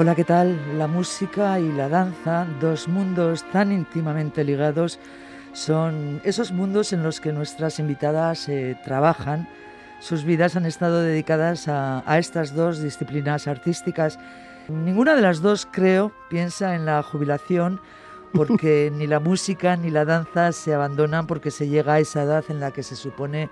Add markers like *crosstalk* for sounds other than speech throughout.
Hola, ¿qué tal? La música y la danza, dos mundos tan íntimamente ligados, son esos mundos en los que nuestras invitadas eh, trabajan. Sus vidas han estado dedicadas a, a estas dos disciplinas artísticas. Ninguna de las dos, creo, piensa en la jubilación *laughs* porque ni la música ni la danza se abandonan porque se llega a esa edad en la que se supone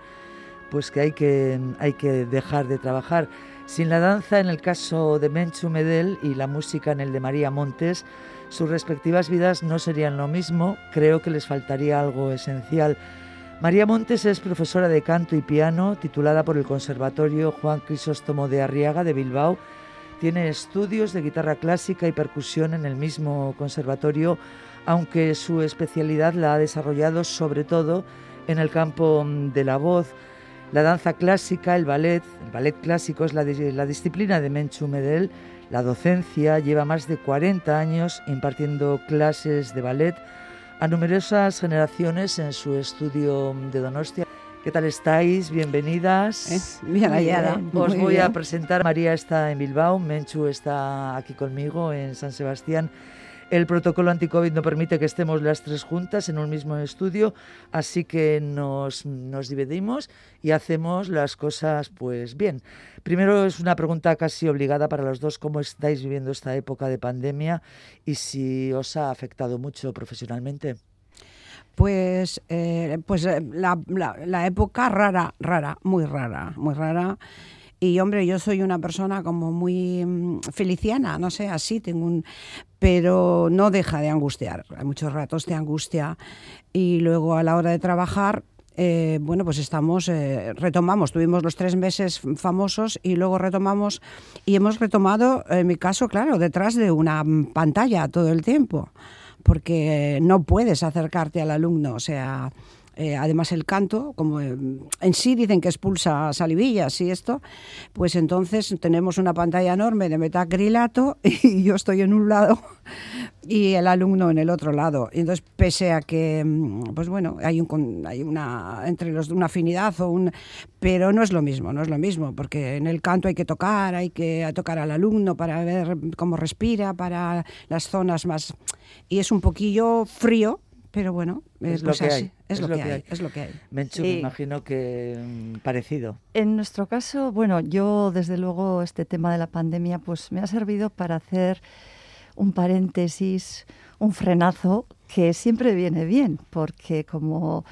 pues que hay que, hay que dejar de trabajar. Sin la danza, en el caso de Menchu Medel, y la música en el de María Montes, sus respectivas vidas no serían lo mismo, creo que les faltaría algo esencial. María Montes es profesora de canto y piano, titulada por el Conservatorio Juan Crisóstomo de Arriaga de Bilbao. Tiene estudios de guitarra clásica y percusión en el mismo conservatorio, aunque su especialidad la ha desarrollado sobre todo en el campo de la voz. La danza clásica, el ballet, el ballet clásico es la, la disciplina de Menchu Medel. La docencia lleva más de 40 años impartiendo clases de ballet a numerosas generaciones en su estudio de Donostia. ¿Qué tal estáis? Bienvenidas. Eh, bien hallada. Os voy a presentar. María está en Bilbao, Menchu está aquí conmigo en San Sebastián. El protocolo anti-COVID no permite que estemos las tres juntas en un mismo estudio, así que nos, nos dividimos y hacemos las cosas pues bien. Primero es una pregunta casi obligada para los dos, ¿cómo estáis viviendo esta época de pandemia y si os ha afectado mucho profesionalmente? Pues, eh, pues eh, la, la, la época rara, rara, muy rara, muy rara. Y hombre, yo soy una persona como muy mm, feliciana, no sé, así tengo un pero no deja de angustiar. Hay muchos ratos de angustia y luego a la hora de trabajar eh, bueno, pues estamos, eh, retomamos, tuvimos los tres meses famosos y luego retomamos y hemos retomado, en mi caso, claro, detrás de una pantalla todo el tiempo, porque no puedes acercarte al alumno, o sea, eh, además el canto, como eh, en sí dicen que expulsa salivillas y esto, pues entonces tenemos una pantalla enorme de metacrilato *laughs* y yo estoy en un lado *laughs* y el alumno en el otro lado. Y entonces, pese a que, mm, pues bueno, hay, un, hay una, entre los, una afinidad o un... Pero no es lo mismo, no es lo mismo, porque en el canto hay que tocar, hay que tocar al alumno para ver cómo respira, para las zonas más... Y es un poquillo frío, pero bueno, es, pues lo, que así, hay, es, lo, que hay, hay. es lo que hay. Menchu, me imagino que mm, parecido. En nuestro caso, bueno, yo desde luego este tema de la pandemia pues me ha servido para hacer un paréntesis, un frenazo que siempre viene bien, porque como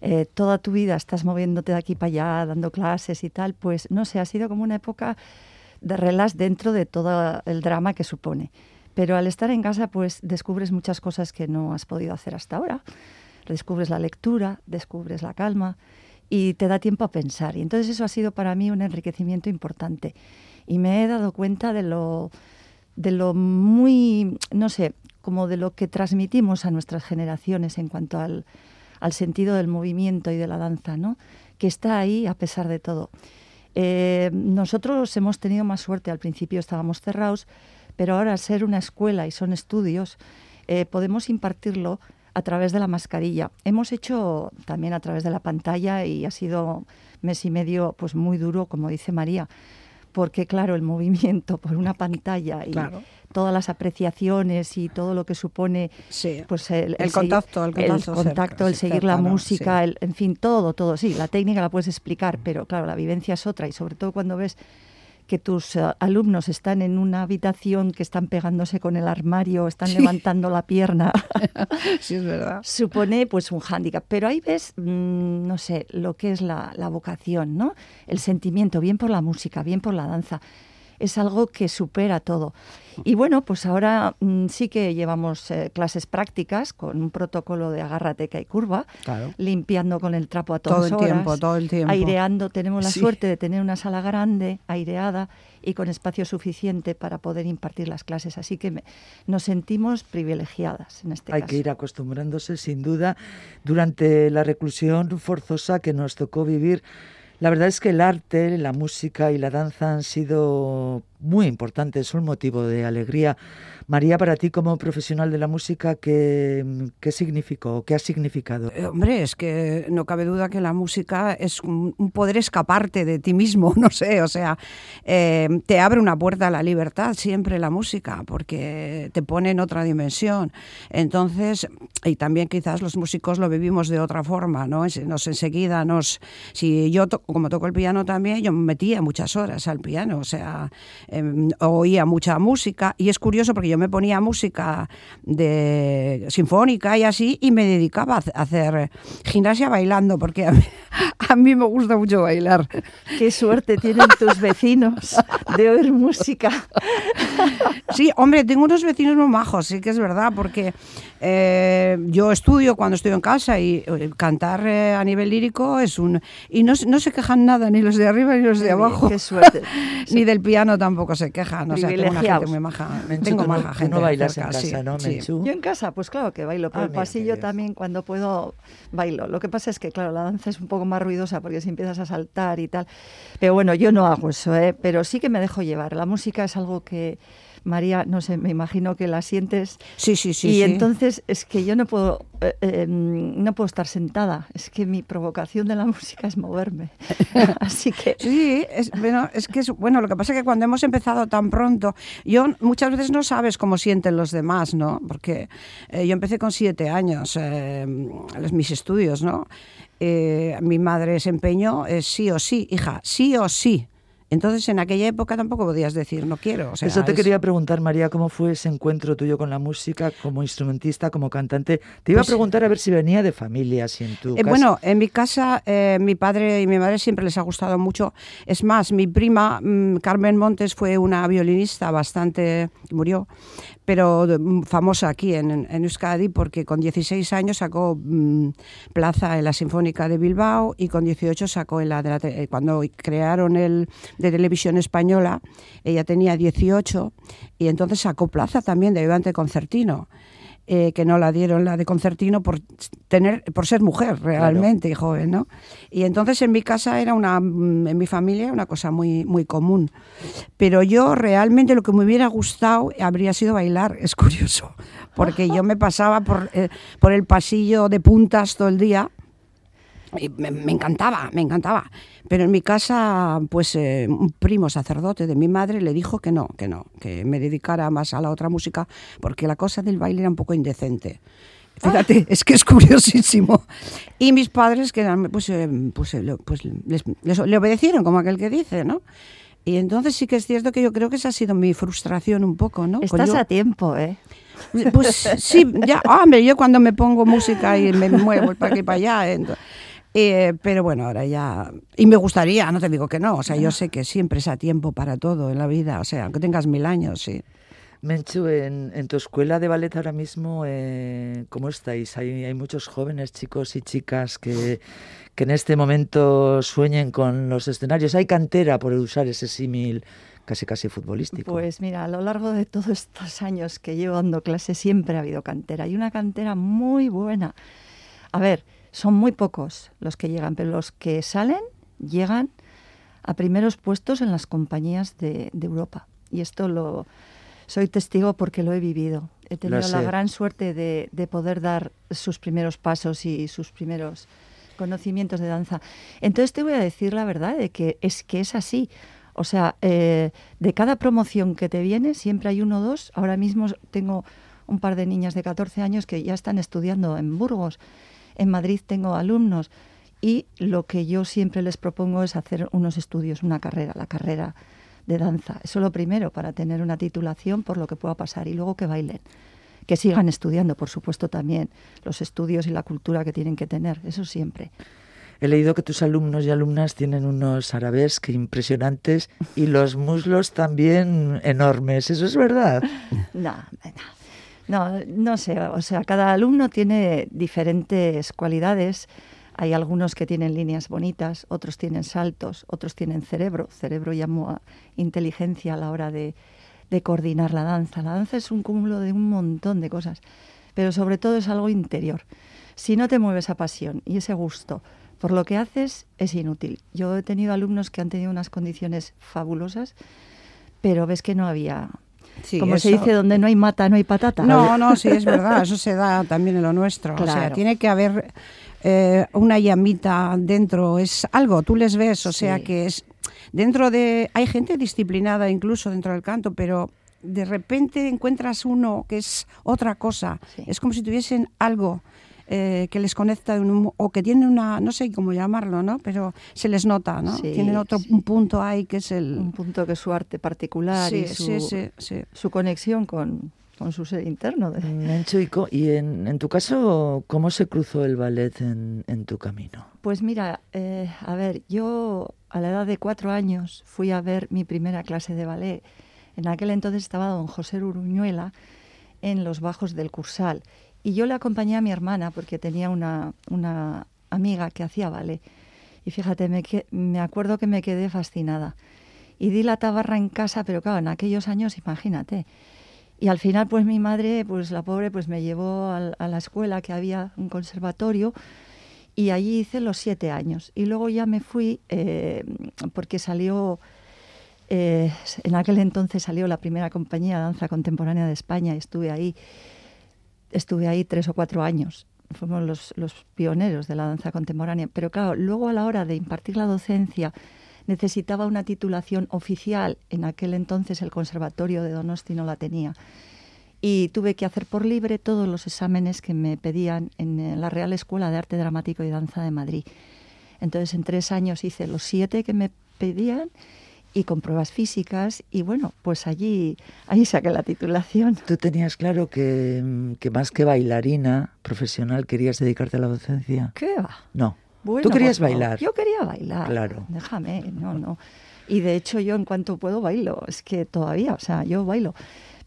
eh, toda tu vida estás moviéndote de aquí para allá, dando clases y tal, pues no sé, ha sido como una época de relax dentro de todo el drama que supone. Pero al estar en casa, pues descubres muchas cosas que no has podido hacer hasta ahora. Descubres la lectura, descubres la calma y te da tiempo a pensar. Y entonces eso ha sido para mí un enriquecimiento importante. Y me he dado cuenta de lo, de lo muy, no sé, como de lo que transmitimos a nuestras generaciones en cuanto al, al sentido del movimiento y de la danza, ¿no? que está ahí a pesar de todo. Eh, nosotros hemos tenido más suerte, al principio estábamos cerrados, pero ahora ser una escuela y son estudios, eh, podemos impartirlo a través de la mascarilla. Hemos hecho también a través de la pantalla y ha sido mes y medio pues muy duro, como dice María, porque claro, el movimiento por una pantalla y Claro. todas las apreciaciones y todo lo que supone Sí. pues el, contacto, el contacto el seguir la música, sí. el, en fin, todo, todo. Sí, la técnica la puedes explicar, pero claro, la vivencia es otra y sobre todo cuando ves que tus eh, alumnos están en una habitación que están pegándose con el armario, están levantando la pierna, *laughs* sí, es verdad. supone pues un hándicap. Pero ahí ves, mm, no sé, lo que es la, la vocación, ¿no? El sentimiento, bien por la música, bien por la danza. Es algo que supera todo. Y bueno, pues ahora mm, sí que llevamos eh, clases prácticas con un protocolo de agarrateca y curva, limpiando con el trapo a todas todo el tiempo, todo el tiempo. aireando. Tenemos la suerte de tener una sala grande, aireada y con espacio suficiente para poder impartir las clases. Así que nos sentimos privilegiadas en este Hay caso. que ir acostumbrándose, sin duda, durante la reclusión forzosa que nos tocó vivir. La verdad es que el arte, la música y la danza han sido muy importantes, son motivo de alegría. María, para ti como profesional de la música, ¿qué, qué significó, qué ha significado? Eh, hombre, es que no cabe duda que la música es un, poder escaparte de ti mismo, *laughs* no sé, o sea, eh, te abre una puerta a la libertad siempre la música, porque te pone en otra dimensión. Entonces, y también quizás los músicos lo vivimos de otra forma, ¿no? Nos enseguida nos... Si yo, como toco el piano también, yo me metía muchas horas al piano, o sea, Em, oía mucha música y es curioso porque yo me ponía música de sinfónica y así y me dedicaba a hacer gimnasia bailando porque *laughs* a mí, me gusta mucho bailar. Qué suerte tienen tus vecinos de oír música. Sí, hombre, tengo unos vecinos muy majos, sí que es verdad, porque eh, yo estudio cuando estoy en casa y eh, cantar eh, a nivel lírico es un... Y no, no, se quejan nada, ni los de arriba ni los de abajo. Qué suerte. *laughs* ni del piano tampoco se quejan. O sea, tengo una gente muy maja. tengo maja gente. No bailas en casa, ¿no, Yo en casa, pues claro que bailo. Por ah, el pasillo también cuando puedo bailo. Lo que pasa es que, claro, la danza es un poco más ruidosa porque si empiezas a saltar y tal. Pero bueno, yo no hago eso, ¿eh? Pero sí que me dejo llevar. La música es algo que María, no sé, me imagino que la sientes. Sí, sí, sí. Y entonces es que yo no puedo, eh, eh, no puedo estar sentada. Es que mi provocación de la *laughs* música es moverme. *laughs* Así que. Sí, es, bueno, es que es, bueno, lo que pasa es que cuando hemos empezado tan pronto, yo muchas veces no sabes cómo sienten los demás, ¿no? Porque eh, yo empecé con siete años mis estudios, ¿no? mi madre se empeñó, sí o sí, hija, sí o sí. Entonces, en aquella época tampoco podías decir no quiero. Eso te quería preguntar, María, ¿cómo fue ese encuentro tuyo con la música como instrumentista, como cantante? Te iba a pues preguntar a ver si venía de familia, si en tu eh, Bueno, en mi casa, eh, mi padre y mi madre siempre les ha gustado mucho. Es más, mi prima, mm, Carmen Montes, fue una violinista bastante... murió, pero mm, famosa aquí en, en, Euskadi porque con 16 años sacó mm, plaza en la Sinfónica de Bilbao y con 18 sacó en la, de la eh, cuando crearon el de televisión española, ella tenía 18 y entonces sacó plaza también de ayudante concertino. Eh, que no la dieron la de concertino por tener por ser mujer realmente y joven no y entonces en mi casa era una mm, en mi familia una cosa muy muy común pero yo realmente lo que me hubiera gustado habría sido bailar es curioso porque yo me pasaba por, eh, por el pasillo de puntas todo el día me, encantaba, me encantaba. Pero en mi casa, pues eh, un primo sacerdote de mi madre le dijo que no, que no, que me dedicara más a la otra música, porque la cosa del baile era un poco indecente. Fíjate, es que es curiosísimo. Y mis padres, que pues, eh, pues, eh, pues les, le obedecieron, como aquel que dice, ¿no? Y entonces sí que es cierto que yo creo que esa ha sido mi frustración un poco, ¿no? Estás a tiempo, ¿eh? Pues sí, ya, hombre, yo cuando me pongo música y me muevo para aquí y para allá, entonces, eh, pero bueno, ahora ya... Y me gustaría, no te digo que no, o sea, yo sé que siempre es a tiempo para todo en la vida, o sea, aunque tengas mil años, sí. Menchu, en, tu escuela de ballet ahora mismo, eh, ¿cómo estáis? Hay, hay muchos jóvenes, chicos y chicas que, que en este momento sueñen con los escenarios. ¿Hay cantera, por usar ese símil casi casi futbolístico? Pues mira, a lo largo de todos estos años que llevo dando clase siempre ha habido cantera y una cantera muy buena. A ver, son muy pocos los que llegan, pero los que salen llegan a primeros puestos en las compañías de, Europa. Y esto lo soy testigo porque lo he vivido. He tenido la gran suerte de, poder dar sus primeros pasos y sus primeros conocimientos de danza. Entonces te voy a decir la verdad de que es que es así. O sea, eh, de cada promoción que te viene, siempre hay uno o dos. Ahora mismo tengo un par de niñas de 14 años que ya están estudiando en Burgos en Madrid tengo alumnos y lo que yo siempre les propongo es hacer unos estudios, una carrera, la carrera de danza. Eso lo primero, para tener una titulación por lo que pueda pasar y luego que bailen. Que sigan estudiando, por supuesto, también los estudios y la cultura que tienen que tener, eso siempre. he leído que tus alumnos y alumnas tienen unos arabesques impresionantes y los muslos también enormes. ¿Eso es verdad? *laughs* No, no, no sé. O sea, cada alumno tiene diferentes cualidades. Hay algunos que tienen líneas bonitas, otros tienen saltos, otros tienen cerebro. Cerebro llamo a inteligencia a la hora de, de coordinar la danza. La danza es un cúmulo de un montón de cosas, pero sobre todo es algo interior. Si no te mueve esa pasión y ese gusto por lo que haces, es inútil. Yo he tenido alumnos que han tenido unas condiciones fabulosas, pero ves que no había como se dice, donde no hay mata, no hay patata. No, no, sí, es *laughs* verdad, eso se da también en lo nuestro. O sea, tiene que haber eh, una llamita dentro, es algo, tú les ves, o sea que es dentro de... Hay gente disciplinada incluso dentro del canto, pero de repente encuentras uno que es otra cosa. Es como si tuviesen algo eh, que les conecta o que tienen una, no sé cómo llamarlo, ¿no? Pero se les nota, ¿no? Tienen otro un punto ahí que es el... Un punto que es su arte particular y su, su conexión con, con su ser interno. De... y en, en, tu caso, ¿cómo se cruzó el ballet en, en tu camino? Pues mira, eh, a ver, yo a la edad de cuatro años fui a ver mi primera clase de ballet. En aquel entonces estaba don José Uruñuela en los bajos del Cursal. Y yo le acompañé a mi hermana porque tenía una, una amiga que hacía ballet. Y fíjate, me, me acuerdo que me quedé fascinada. Y di la tabarra en casa, pero claro, en aquellos años, imagínate. Y al final, pues mi madre, pues la pobre, pues me llevó a, la escuela que había un conservatorio y allí hice los siete años. Y luego ya me fui eh, porque salió, eh, en aquel entonces salió la primera compañía de danza contemporánea de España y estuve ahí, estuve ahí tres o cuatro años. Fuimos los, los pioneros de la danza contemporánea. Pero claro, luego a la hora de impartir la docencia, necesitaba una titulación oficial. En aquel entonces el Conservatorio de Donosti no la tenía. Y tuve que hacer por libre todos los exámenes que me pedían en la Real Escuela de Arte Dramático y Danza de Madrid. Entonces en tres años hice los siete que me pedían y con pruebas físicas y bueno, pues allí, ahí saqué la titulación. ¿Tú tenías claro que, que más que bailarina profesional querías dedicarte a la docencia? ¿Qué va? No. ¿Tú querías bailar? Yo quería bailar. Claro. Déjame, no, no. Y de hecho yo en cuanto puedo bailo, es que todavía, o sea, yo bailo.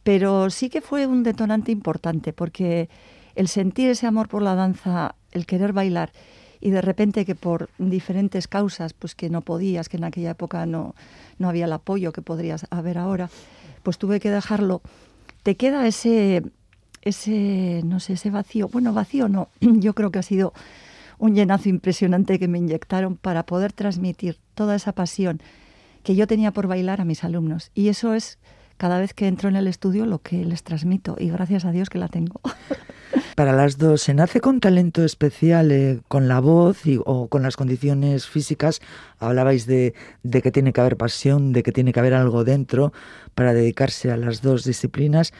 Pero sí que fue un detonante importante porque el sentir ese amor por la danza, el querer bailar y de repente que por diferentes causas, pues que no podías, que en aquella época no, no había el apoyo que podrías haber ahora, pues tuve que dejarlo. Te queda ese, ese, no sé, ese vacío. Bueno, vacío no, *clears throat* yo creo que ha sido un llenazo impresionante que me inyectaron para poder transmitir toda esa pasión que yo tenía por bailar a mis alumnos. Y eso es cada vez que entro en el estudio lo que les transmito y gracias a Dios que la tengo. *laughs* Para las dos, ¿se nace con talento especial, eh, con la voz y, o con las condiciones físicas? Hablabais de, de que tiene que haber pasión, de que tiene que haber algo dentro para dedicarse a las dos disciplinas.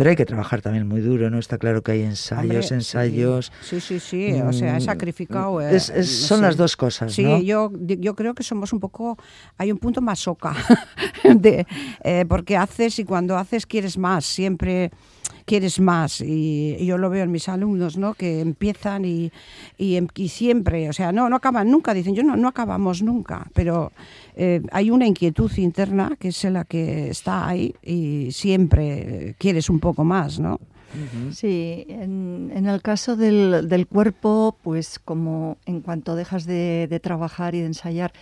Pero hay que trabajar también muy duro, ¿no? Está claro que hay ensayos, ensayos. Sí, sí, sí, o sea, he mm, sacrificado. Eh, son las dos cosas, sí, ¿no? yo, yo creo que somos un poco. Hay un punto más soca, *laughs* de, eh, porque haces y cuando haces quieres más, siempre quieres más. Y, yo lo veo en mis alumnos, ¿no? Que empiezan y, y, siempre, o sea, no, no acaban nunca, dicen, yo no, no acabamos nunca, pero eh, hay una inquietud interna que es la que está ahí y siempre quieres un poco más, ¿no? Sí, en, en, el caso del, del, cuerpo, pues como en cuanto dejas de, de trabajar y de ensayar,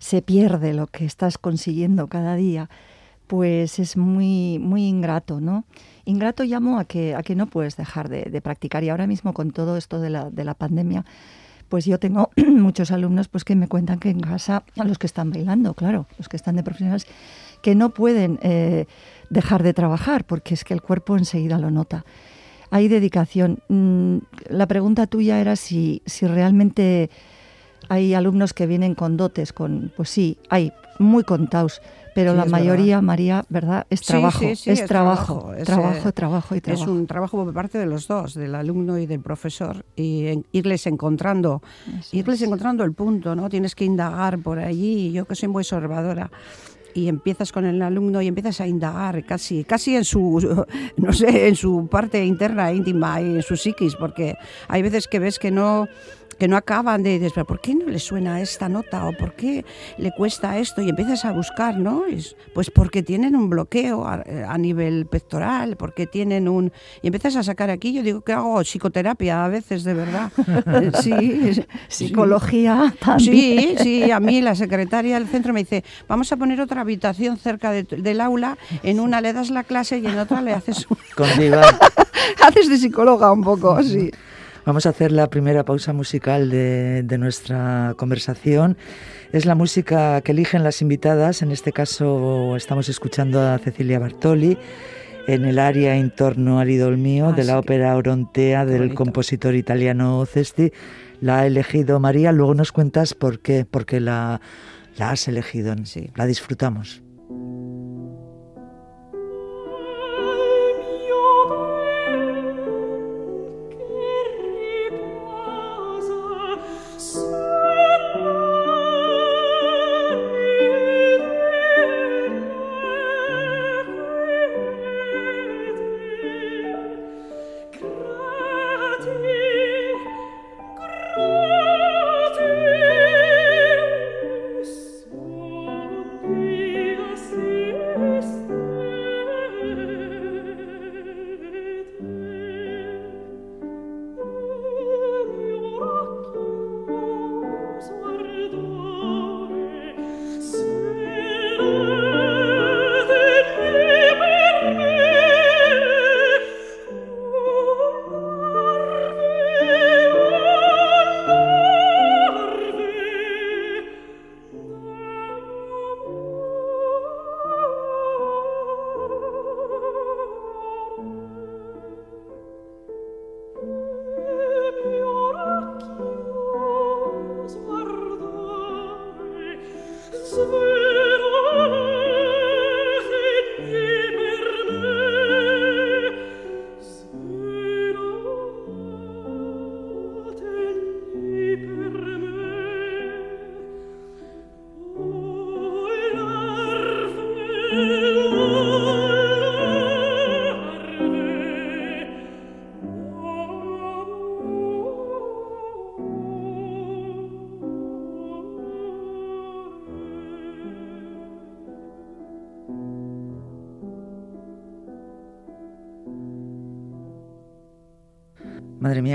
se pierde lo que estás consiguiendo cada día, pues es muy, muy ingrato, ¿no? Ingrato llamo a que, a que no puedes dejar de, practicar y ahora mismo con todo esto de la, de la pandemia, pues yo tengo *clears throat* muchos alumnos pues que me cuentan que en casa, a los que están bailando, claro, los que están de profesionales, que no pueden eh, dejar de trabajar porque es que el cuerpo enseguida lo nota. Hay dedicación. Mm, la pregunta tuya era si, si realmente hay alumnos que vienen con dotes, con, pues sí, hay muy contados, pero la mayoría, María, ¿verdad? Es trabajo, es, trabajo, trabajo, trabajo, y trabajo. Es un trabajo por parte de los dos, del alumno y del profesor, y irles encontrando, irles encontrando el punto, ¿no? Tienes que indagar por allí, yo que soy muy observadora, y empiezas con el alumno y empiezas a indagar casi casi en su *laughs* no sé en su parte interna íntima y en su psiquis porque hay veces que ves que no que no acaban de decir, ¿por qué no le suena esta nota? ¿O por qué le cuesta esto? Y empiezas a buscar, ¿no? pues porque tienen un bloqueo a, nivel pectoral, porque tienen un... Y empiezas a sacar aquí, yo digo que hago psicoterapia a veces, de verdad. *laughs* sí, psicología también. Sí, sí, a mí la secretaria del centro me dice, vamos a poner otra habitación cerca del aula, en una le das la clase y en otra le haces... *laughs* haces de psicóloga un poco, sí. Vamos a hacer la primera pausa musical de, nuestra conversación. Es la música que eligen las invitadas. En este caso estamos escuchando a Cecilia Bartoli en el área en torno al idol mío de la ópera Orontea del compositor italiano Cesti. La ha elegido María. Luego nos cuentas por qué, porque la, la has elegido. Sí. La disfrutamos.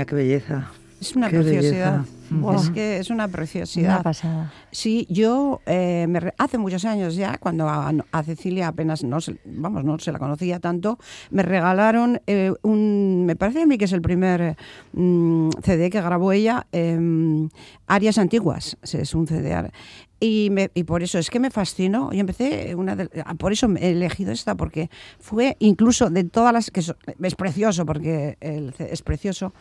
Mía, qué belleza. Es una preciosidad. Es que es una preciosidad. Una pasada. Sí, yo eh, hace muchos años ya, cuando a, Cecilia apenas no se, vamos, no se la conocía tanto, me regalaron eh, un, me parece a mí que es el primer mm, CD que grabó ella, eh, Arias Antiguas, es un CD. Y, me, y, por eso es que me fascinó. Yo empecé, una por eso he elegido esta, porque fue incluso de todas las que es precioso, porque es precioso,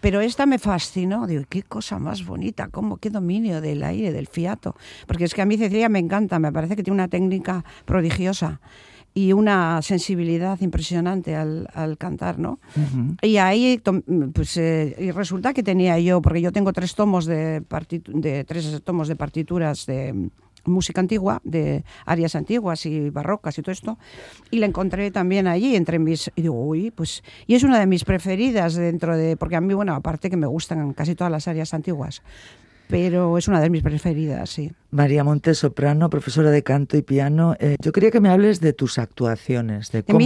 pero esta me fascinó. Digo, qué cosa más bonita, cómo, qué dominio del aire, del fiato. Porque es que a mí Cecilia me encanta, me parece que tiene una técnica prodigiosa y una sensibilidad impresionante al, cantar, ¿no? Y ahí, pues, eh, y resulta que tenía yo, porque yo tengo tres tomos de, de tres tomos de partituras de música antigua, de áreas antiguas y barrocas y todo esto, y la encontré también allí entre mis, y digo, uy, pues, y es una de mis preferidas dentro de, porque a mí, bueno, aparte que me gustan casi todas las áreas antiguas, pero es una de mis preferidas, sí. María Montes, soprano, profesora de canto y piano. Eh, yo quería que me hables de tus actuaciones, de, cómo,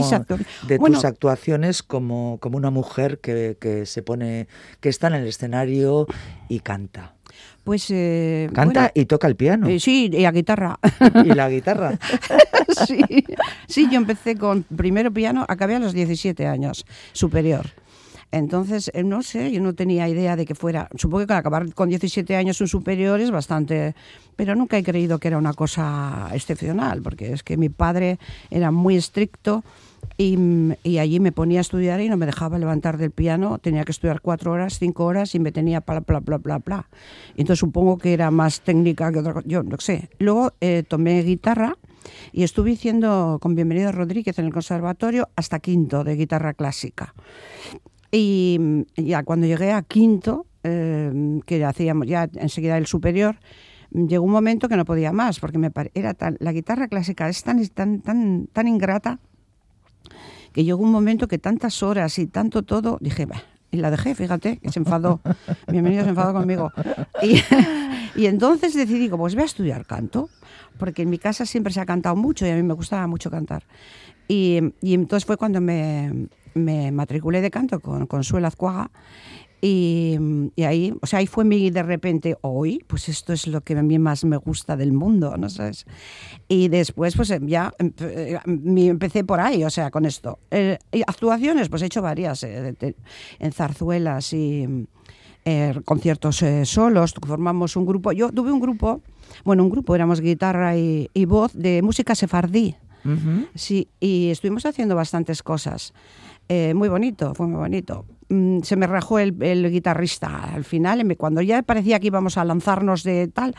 de tus actuaciones como, como una mujer que, que se pone, que está en el escenario y canta. Pues eh, canta y toca el piano. Eh, sí, y la guitarra. Y la guitarra. *laughs* sí. sí, yo empecé con primero piano, acabé a los 17 años, superior. Entonces, eh, no sé, yo no tenía idea de que fuera. Supongo que acabar con 17 años un superior es bastante. Pero nunca he creído que era una cosa excepcional, porque es que mi padre era muy estricto y, allí me ponía a estudiar y no me dejaba levantar del piano. Tenía que estudiar cuatro horas, cinco horas y me tenía bla, bla, bla, bla, bla. Entonces supongo que era más técnica que otra cosa. Yo no sé. Luego eh, tomé guitarra y estuve haciendo con Bienvenido Rodríguez en el conservatorio hasta quinto de guitarra clásica. Y ya cuando llegué a quinto, eh, que hacíamos ya enseguida el superior, llegó un momento que no podía más, porque me era la guitarra clásica es tan, tan, tan, tan ingrata que llegó un momento que tantas horas y tanto todo, dije, y la dejé, fíjate, que se enfadó. *laughs* Bienvenido, se enfadó conmigo. Y, *laughs* y entonces decidí, pues voy a estudiar canto, porque en mi casa siempre se ha cantado mucho y a mí me gustaba mucho cantar. Y, y entonces fue cuando me, me matriculé de canto con Consuelo Azcuaga y, y, ahí, o sea, ahí fue mi de repente, hoy, pues esto es lo que a mí más me gusta del mundo, ¿no sabes? Y después, pues ya empecé por ahí, o sea, con esto. Eh, actuaciones, pues he hecho varias, eh, en zarzuelas y eh, conciertos eh, solos, formamos un grupo. Yo tuve un grupo, bueno, un grupo, éramos guitarra y, y voz de música sefardí. Uh -huh. Sí, y estuvimos haciendo bastantes cosas. Eh, muy bonito, fue muy bonito. Mm, se me rajó el, el, guitarrista al final, cuando ya parecía que íbamos a lanzarnos de tal,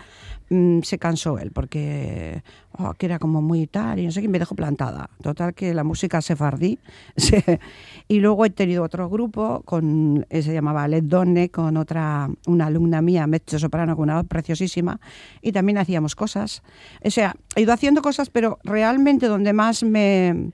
mm, se cansó él, porque oh, que era como muy tal, y no sé qué, me dejó plantada. Total, que la música sefardí. *laughs* Se, y luego he tenido otro grupo, con, eh, se llamaba Led Donne, con otra, una alumna mía, mezzo soprano, con una voz preciosísima, y también hacíamos cosas. O sea, he ido haciendo cosas, pero realmente donde más me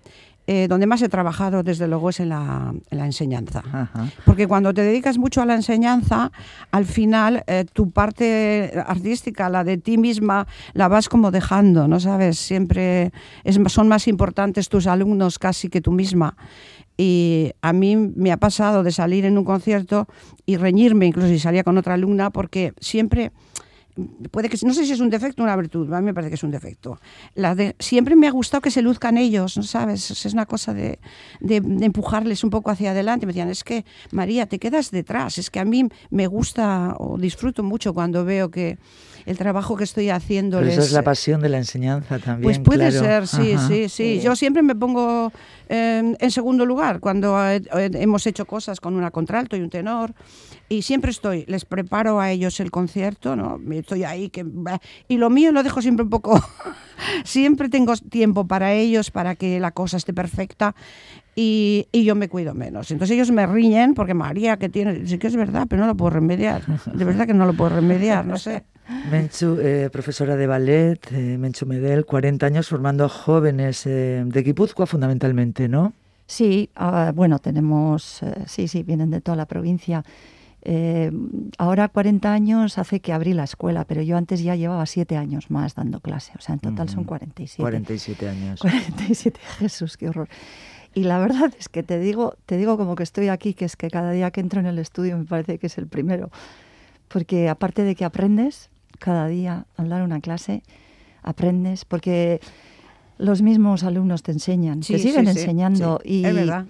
eh, donde más he trabajado, desde luego, es en la, en la enseñanza. Ajá. Porque cuando te dedicas mucho a la enseñanza, al final eh, tu parte artística, la de ti misma, la vas como dejando, ¿no sabes? Siempre es, son más importantes tus alumnos casi que tú misma. Y a mí me ha pasado de salir en un concierto y reñirme, incluso si salía con otra alumna, porque siempre puede que no sé si es un defecto o una virtud, a mí me parece que es un defecto. Siempre me ha gustado que se luzcan ellos, ¿no sabes? Es una cosa de, de, de, empujarles un poco hacia adelante. Me decían, es que María, te quedas detrás. Es que a mí me gusta o disfruto mucho cuando veo que el trabajo que estoy haciendo. Pero eso es la pasión de la enseñanza también. Pues puede claro. ser, sí, Ajá. sí, sí. Yo siempre me pongo eh, en segundo lugar cuando eh, hemos hecho cosas con una contralto y un tenor y siempre estoy, les preparo a ellos el concierto, ¿no? Estoy ahí que y lo mío lo dejo siempre un poco *laughs* siempre tengo tiempo para ellos para que la cosa esté perfecta y, y, yo me cuido menos. Entonces ellos me riñen porque María que tiene, sí que es verdad, pero no lo puedo remediar. De verdad que no lo puedo remediar, no sé. *laughs* Menchu, eh, profesora de ballet, eh, Menchu Medel, 40 años formando jóvenes eh, de Guipúzcoa fundamentalmente, ¿no? Sí, uh, bueno, tenemos, eh, sí, sí, vienen de toda la provincia. Eh, ahora 40 años hace que abrí la escuela, pero yo antes ya llevaba 7 años más dando clase, o sea, en total son 47. 47 años. *laughs* 47, Jesús, qué horror. Y la verdad es que te digo, te digo como que estoy aquí, que es que cada día que entro en el estudio me parece que es el primero. Porque aparte de que aprendes cada día a dar una clase, aprendes, porque los mismos alumnos te enseñan, sí, te siguen sí, enseñando. Sí, y, es verdad.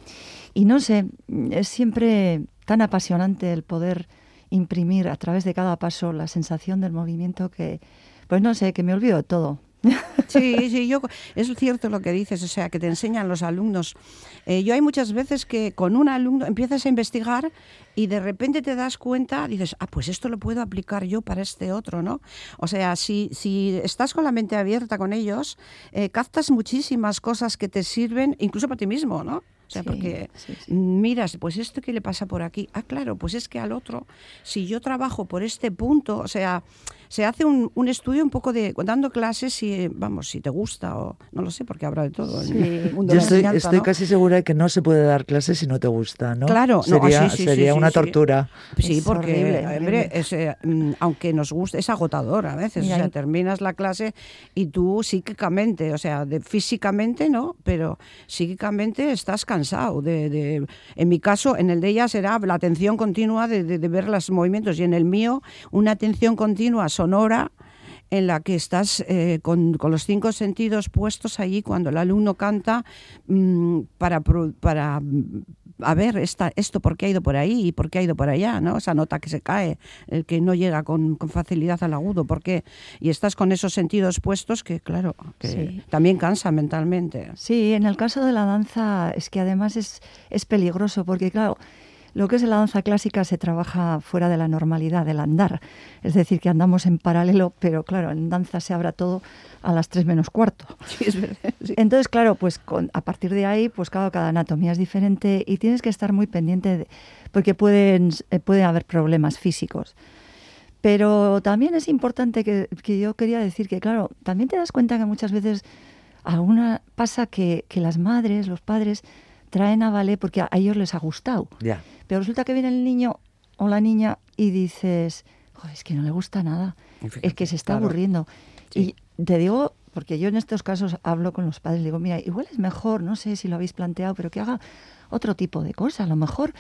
y no sé, es siempre tan apasionante el poder imprimir a través de cada paso la sensación del movimiento que, pues no sé, que me olvido de todo. Sí, sí, yo, es cierto lo que dices, o sea, que te enseñan los alumnos. Eh, yo hay muchas veces que con un alumno empiezas a investigar y de repente te das cuenta, dices, ah, pues esto lo puedo aplicar yo para este otro, ¿no? O sea, si, si estás con la mente abierta con ellos, eh, captas muchísimas cosas que te sirven, incluso para ti mismo, ¿no? O sea, Sí, porque sí, sí. miras, pues esto que le pasa por aquí. Ah, claro, pues es que al otro, si yo trabajo por este punto, o sea, se hace un, un estudio un poco de dando clases y vamos, si te gusta o no lo sé, porque habrá de todo. en el mundo Yo de estoy, ¿no? casi segura de que no se puede dar clases si no te gusta, ¿no? Claro, no, sería, ah, sí, sí, sería sí, una sí, sí. tortura. Sí, Es porque, horrible, hombre, horrible. es, eh, aunque nos guste, es agotador a veces. O sea, ahí- terminas la clase y tú psíquicamente, o sea, de, físicamente no, pero psíquicamente estás cansado. De, de- en mi caso, en el de ella será la atención continua de, de- de ver los movimientos y en el mío una atención continua sonora en la que estás eh, con, con los cinco sentidos puestos allí cuando el alumno canta mm, para, para mm, a ver esta, esto por qué ha ido por ahí y por qué ha ido por allá, ¿no? Esa nota que se cae, el que no llega con, con facilidad al agudo, ¿por qué? Y estás con esos sentidos puestos que, claro, que Sí. también cansa mentalmente. Sí, en el caso de la danza es que además es, es peligroso porque, claro, lo que es la danza clásica se trabaja fuera de la normalidad del andar. Es decir, que andamos en paralelo, pero claro, en danza se abra todo a las tres menos cuarto. *laughs* Sí, es verdad. sí. Entonces, claro, pues con- a partir de ahí, pues claro, cada anatomía es diferente y tienes que estar muy pendiente de- porque pueden, eh, puede haber problemas físicos. Pero también es importante que, que yo quería decir que, claro, también te das cuenta que muchas veces alguna pasa que, que las madres, los padres, traen a ballet porque a, a ellos les ha gustado. Ya. Pero resulta que viene el niño o la niña y dices, "Joder, es que no le gusta nada, es que se está claro. aburriendo. Sí. Y te digo, porque yo en estos casos hablo con los padres, digo, mira, igual es mejor, no sé si lo habéis planteado, pero que haga otro tipo de cosa. A lo mejor,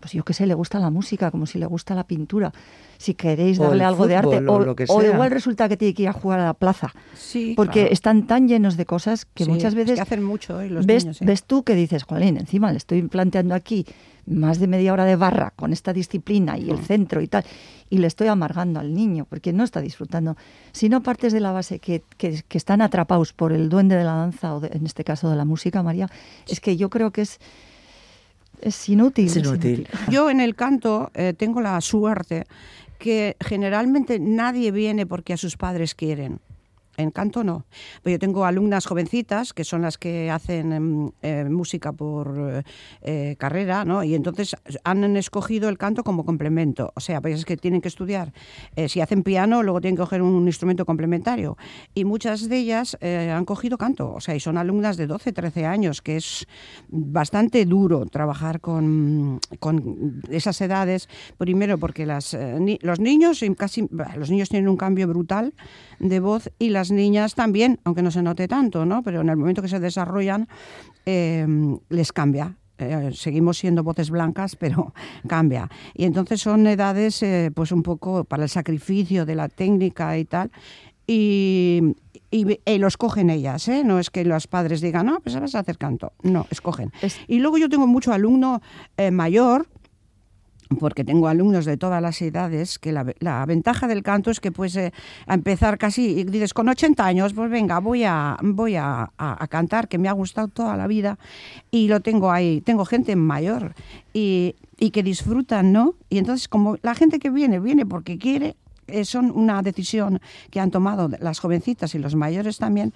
pues yo qué sé, le gusta la música, como si le gusta la pintura. Si queréis darle algo de arte, o lo que o igual resulta que tiene que ir a jugar a la plaza. Sí, Porque claro. están tan llenos de cosas que Sí, muchas es veces que hacen mucho ¿eh? los ves, niños. ¿eh? ves tú que dices, Jolín, encima le estoy planteando aquí más de media hora de barra con esta disciplina y el Mm. centro y tal, y le estoy amargando al niño porque no está disfrutando. Si no partes de la base que, que- que están atrapados por el duende de la danza o de- en este caso de la música, María, es que yo creo que es, es inútil. Es inútil. *laughs* Yo en el canto eh, tengo la suerte que generalmente nadie viene porque a sus padres quieren. En canto no. Pero yo tengo alumnas jovencitas que son las que hacen em, eh, música por eh, carrera, ¿no? Y entonces han escogido el canto como complemento. O sea, pues es que tienen que estudiar. Eh, si hacen piano, luego tienen que coger un instrumento complementario. Y muchas de ellas han cogido canto. O sea, y son alumnas de 12, 13 años, que es bastante duro trabajar con, con esas edades. Primero porque las, los niños casi los niños tienen un cambio brutal de voz y las niñas también, aunque no se note tanto, ¿no? Pero en el momento que se desarrollan eh, les cambia. Eh, seguimos siendo voces blancas, pero *laughs* cambia. Y entonces son edades, eh, pues un poco para el sacrificio de la técnica y tal. Y, y, y los cogen ellas, ¿eh? No es que los padres digan, no, pues vas a hacer canto. No, escogen. Es- Y luego yo tengo mucho alumno eh, mayor, porque tengo alumnos de todas las edades, que la, la ventaja del canto es que pues eh, a empezar casi, y dices, con 80 años, pues venga, voy a, voy a, a- a cantar, que me ha gustado toda la vida, y lo tengo ahí, tengo gente mayor, y, y que disfrutan, ¿no? Y entonces como la gente que viene, viene porque quiere, son una decisión que han tomado las jovencitas y los mayores también,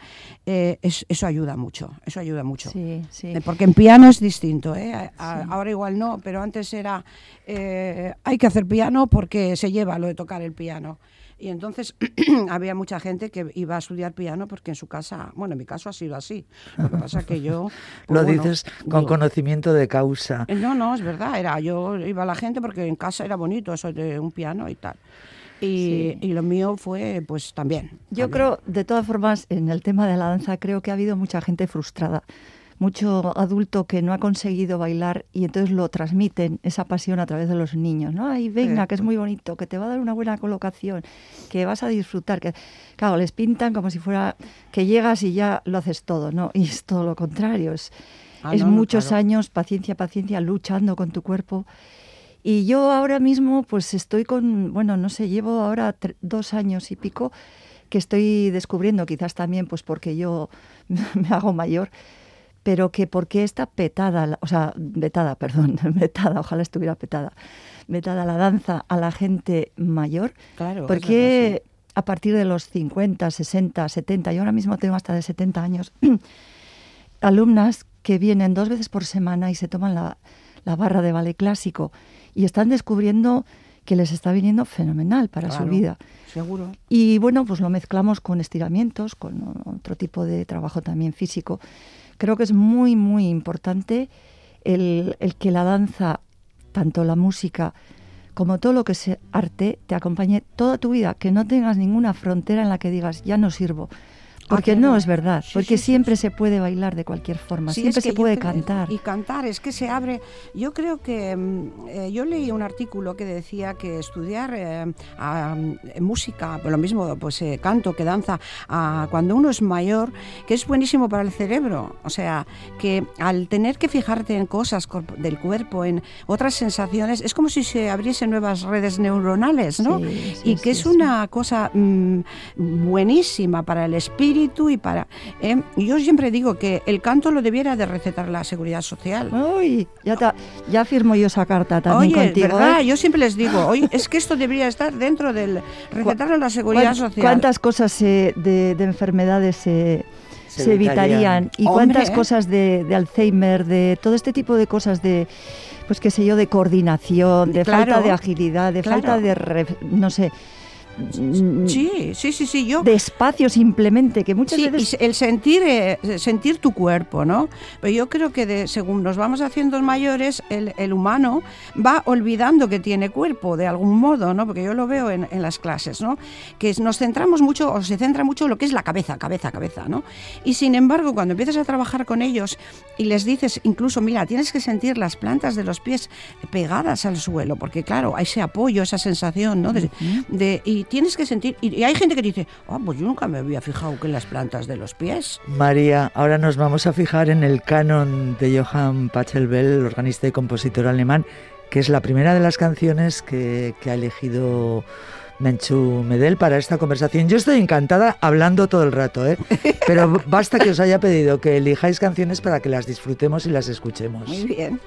eh, es- eso ayuda mucho, eso ayuda mucho. Sí, sí. Eh, Porque en piano es distinto, ¿eh? A- ahora igual no, pero antes era, eh, hay que hacer piano porque se lleva lo de tocar el piano. Y entonces *clears throat* había mucha gente que iba a estudiar piano porque en su casa, bueno, en mi caso ha sido así. Lo que pasa que yo... *laughs* pues Lo bueno, dices con digo, conocimiento de causa. eh, No, no, es verdad. Era, yo iba a la gente porque en casa era bonito eso de un piano y tal. Y, Sí. y lo mío fue, pues también. Yo también. creo, de todas formas, en el tema de la danza, creo que ha habido mucha gente frustrada, mucho adulto que no ha conseguido bailar y entonces lo transmiten, esa pasión a través de los niños, ¿no? Ay, venga, que es muy bonito, que te va a dar una buena colocación, que vas a disfrutar, que claro, les pintan como si fuera que llegas y ya lo haces todo, ¿no? Y es todo lo contrario, es, Ah, es no, muchos claro. años, paciencia, paciencia, luchando con tu cuerpo. Y yo ahora mismo, pues estoy con, bueno, no sé, llevo ahora dos años y pico que estoy descubriendo, quizás también pues porque yo *laughs* me hago mayor, pero que porque está petada, o sea, vetada, *laughs* perdón, vetada, ojalá estuviera petada, vetada la danza a la gente mayor, Claro, porque a partir de los 50, 60, 70, yo ahora mismo tengo hasta de 70 años, *clears throat* alumnas que vienen dos veces por semana y se toman la, la barra de ballet clásico y están descubriendo que les está viniendo fenomenal para su vida. Seguro. Y bueno, pues lo mezclamos con estiramientos, con otro tipo de trabajo también físico. Creo que es muy, muy importante el, el que la danza, tanto la música como todo lo que es arte, te acompañe toda tu vida, que no tengas ninguna frontera en la que digas, ya no sirvo. Porque no es verdad, porque siempre se puede bailar de cualquier forma, Sí, siempre es que se puede creo- cantar. Y cantar, es que se abre. Yo creo que mm, eh, yo leí un artículo que decía que estudiar eh, a, mm, música, lo mismo, pues eh, canto que danza, a- cuando uno es mayor, que es buenísimo para el cerebro. O sea, que al tener que fijarte en cosas del cuerpo, en otras sensaciones, es como si se abriesen nuevas redes neuronales, ¿no? Sí, sí, y que es una cosa mm, buenísima para el espíritu y para... eh, yo siempre digo que el canto lo debiera de recetar la seguridad social. Uy, ya, ta- ya firmo yo esa carta también Oye, contigo. ¿verdad? ¿eh? Yo siempre les digo, oye, es que esto debería estar dentro del recetar la seguridad ¿Cuán- social. ¿Cuántas cosas se- de, de enfermedades se, Se se evitarían. ¿Y Hombre, cuántas ¿eh? cosas de, de Alzheimer, de todo este tipo de cosas de, pues qué sé yo, de coordinación, de Claro, falta de agilidad, de claro. falta de, re- no sé, sí, sí, sí, sí, yo... De espacio simplemente, que muchas veces... el sentir, eh, sentir tu cuerpo, ¿no? Pero yo creo que de, según nos vamos haciendo mayores, el, el, humano va olvidando que tiene cuerpo, de algún modo, ¿no? Porque yo lo veo en, en, las clases, ¿no? Que nos centramos mucho, o se centra mucho en lo que es la cabeza, cabeza, cabeza, ¿no? Y sin embargo, cuando empiezas a trabajar con ellos y les dices, incluso, mira, tienes que sentir las plantas de los pies pegadas al suelo, porque claro, hay ese apoyo, esa sensación, ¿no? De, de y tienes que sentir. Y, hay gente que dice, ah, pues yo nunca me había fijado que en las plantas de los pies. María, ahora nos vamos a fijar en el canon de Johann Pachelbel, organista y compositor alemán, que es la primera de las canciones que, que ha elegido Menchu Medel para esta conversación. Yo estoy encantada hablando todo el rato, ¿eh? *laughs* pero basta que os haya pedido que elijáis canciones para que las disfrutemos y las escuchemos. Muy bien.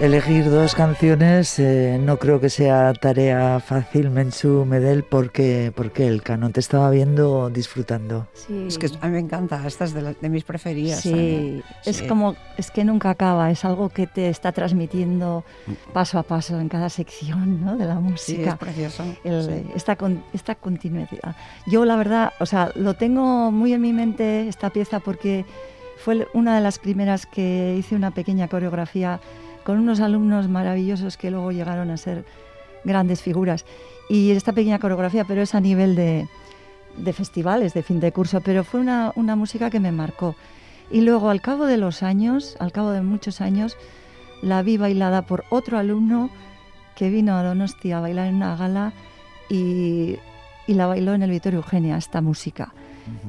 Elegir dos canciones eh, no creo que sea tarea fácil, Menchu Medel, porque, porque el canon te estaba viendo disfrutando. Sí. Es que a mí me encanta, esta es de, mis preferidas. Sí. es como, es que nunca acaba, es algo que te está transmitiendo paso a paso en cada sección ¿no? de la música. Sí, es precioso. esta, esta continuidad. Yo la verdad, o sea, lo tengo muy en mi mente esta pieza porque fue una de las primeras que hice una pequeña coreografía con unos alumnos maravillosos que luego llegaron a ser grandes figuras. Y esta pequeña coreografía, pero es a nivel de, festivales, de fin de curso, pero fue una, música que me marcó. Y luego, al cabo de los años, al cabo de muchos años, la vi bailada por otro alumno que vino a Donostia a bailar en una gala y, la bailó en el Vittorio Eugenia, esta música,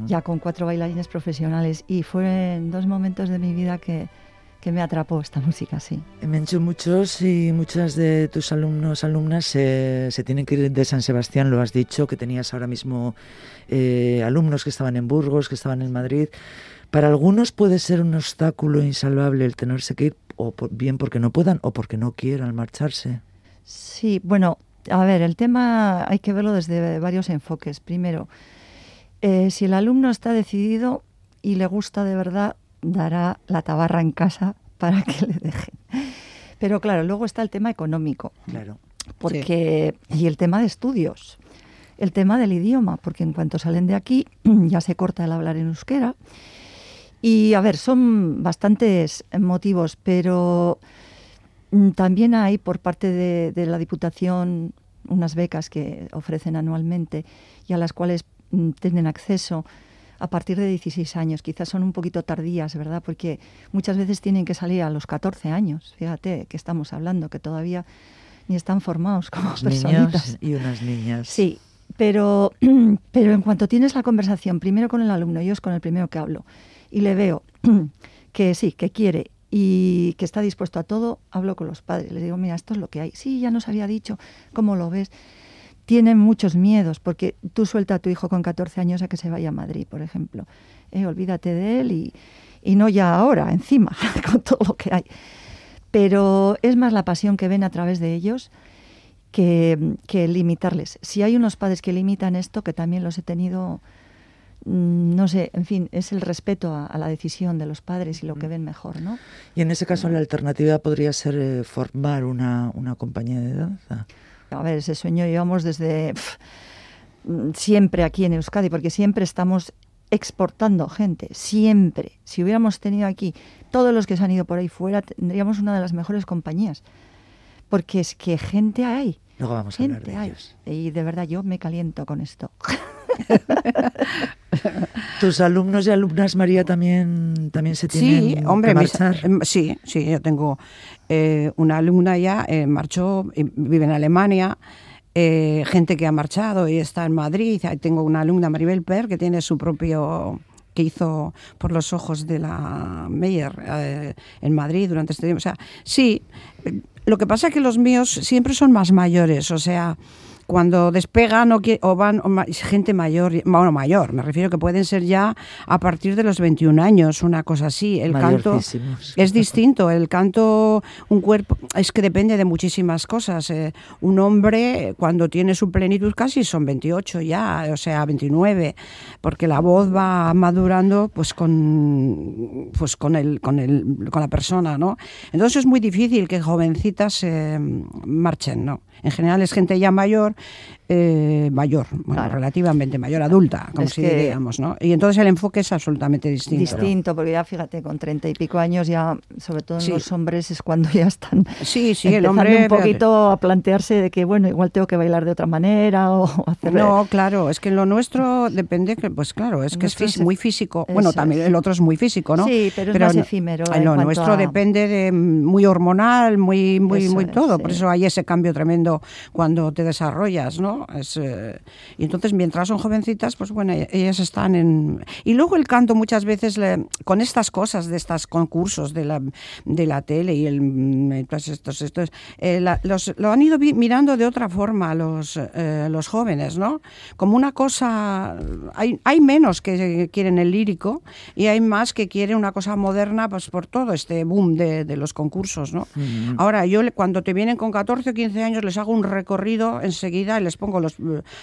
ya con cuatro bailarines profesionales. Y fueron dos momentos de mi vida que, que me atrapó esta música, sí. Me han hecho muchos y muchas de tus alumnos, alumnas se, tienen que ir de San Sebastián, lo has dicho, que tenías ahora mismo eh, alumnos que estaban en Burgos, que estaban en Madrid. Para algunos puede ser un obstáculo insalvable el tenerse que ir, o bien porque no puedan o porque no quieran marcharse. Sí, bueno, a ver, el tema hay que verlo desde varios enfoques. Primero, eh, si el alumno está decidido y le gusta de verdad, dará la tabarra en casa para que le dejen. Pero claro, luego está el tema económico. Claro. Porque, Y el tema de estudios. El tema del idioma, porque en cuanto salen de aquí *clears throat* ya se corta el hablar en euskera. Y a ver, son bastantes motivos, pero mm, también hay por parte de, de la Diputación unas becas que ofrecen anualmente y a las cuales mm, tienen acceso a partir de 16 años. Quizás son un poquito tardías, ¿verdad? Porque muchas veces tienen que salir a los 14 años. Fíjate que estamos hablando, que todavía ni están formados como personas. y unas niñas. Sí, pero, *clears throat* pero en cuanto tienes la conversación, primero con el alumno, yo es con el primero que hablo, y le veo *clears throat* que sí, que quiere y que está dispuesto a todo, hablo con los padres. Les digo, mira, esto es lo que hay. Sí, ya nos había dicho, ¿cómo lo ves? Tienen muchos miedos, porque tú suelta a tu hijo con 14 años a que se vaya a Madrid, por ejemplo. Eh, olvídate de él y, y no ya ahora, encima, *laughs* con todo lo que hay. Pero es más la pasión que ven a través de ellos que, que limitarles. Si hay unos padres que limitan esto, que también los he tenido mm, no sé, en fin, es el respeto a, a, la decisión de los padres y lo que ven mejor, ¿no? Y en ese caso la alternativa podría ser eh, formar una, una, compañía de danza. A ver, ese sueño llevamos desde pff, siempre aquí en Euskadi, porque siempre estamos exportando gente, siempre. Si hubiéramos tenido aquí todos los que se han ido por ahí fuera, tendríamos una de las mejores compañías. Porque es que gente hay. Luego vamos gente a hablar de hay. ellos. Y de verdad yo me caliento con esto. *laughs* ¿Tus alumnos y alumnas, María, también, también se tienen sí, hombre, que marchar? Mis, sí, sí, yo tengo eh, una alumna ya, eh, marchó, vive en Alemania, eh, gente que ha marchado y está en Madrid. Tengo una alumna, Maribel Per, que tiene su propio que hizo por los ojos de la Meyer eh, en Madrid durante este tiempo. O sea, sí, lo que pasa es que los míos siempre son más mayores, o sea, cuando despegan o, o van o ma, gente mayor, bueno, mayor, me refiero que pueden ser ya a partir de los 21 años, una cosa así. El canto es distinto, el canto, un cuerpo, es que depende de muchísimas cosas. Eh, un hombre, cuando tiene su plenitud, casi son 28 ya, o sea, 29, porque la voz va madurando pues con, pues con, el, con, el, con la persona, ¿no? Entonces es muy difícil que jovencitas eh, marchen, ¿no? En general es gente ya mayor, eh, mayor, bueno, claro. relativamente mayor, adulta, como es si diríamos, ¿no? Y entonces el enfoque es absolutamente distinto. Distinto, porque ya fíjate, con treinta y pico años ya, sobre todo en sí. los hombres, es cuando ya están sí, sí, el hombre, un poquito a plantearse de que, bueno, igual tengo que bailar de otra manera o *laughs* hacer... No, claro, es que lo nuestro depende, que, pues claro, es que es muy físico. Bueno, también el otro es muy físico, ¿no? Sí, pero, pero es más efímero. En lo nuestro a... depende de muy hormonal, muy, muy, eso muy todo. Es, por eso hay ese cambio tremendo cuando te desarrollas, ¿no? Es, eh, y entonces, mientras son jovencitas, pues bueno, ellas están en... Y luego el canto muchas veces, le, con estas cosas, de estos concursos de la, de la tele y el, pues estos, estos eh, la, los, lo han ido mirando de otra forma los, eh, los jóvenes, ¿no? Como una cosa... Hay, hay menos que quieren el lírico y hay más que quieren una cosa moderna, pues por todo este boom de, de los concursos, ¿no? Uh -huh. Ahora, yo cuando te vienen con 14 o 15 años les hago un recorrido enseguida y les pongo los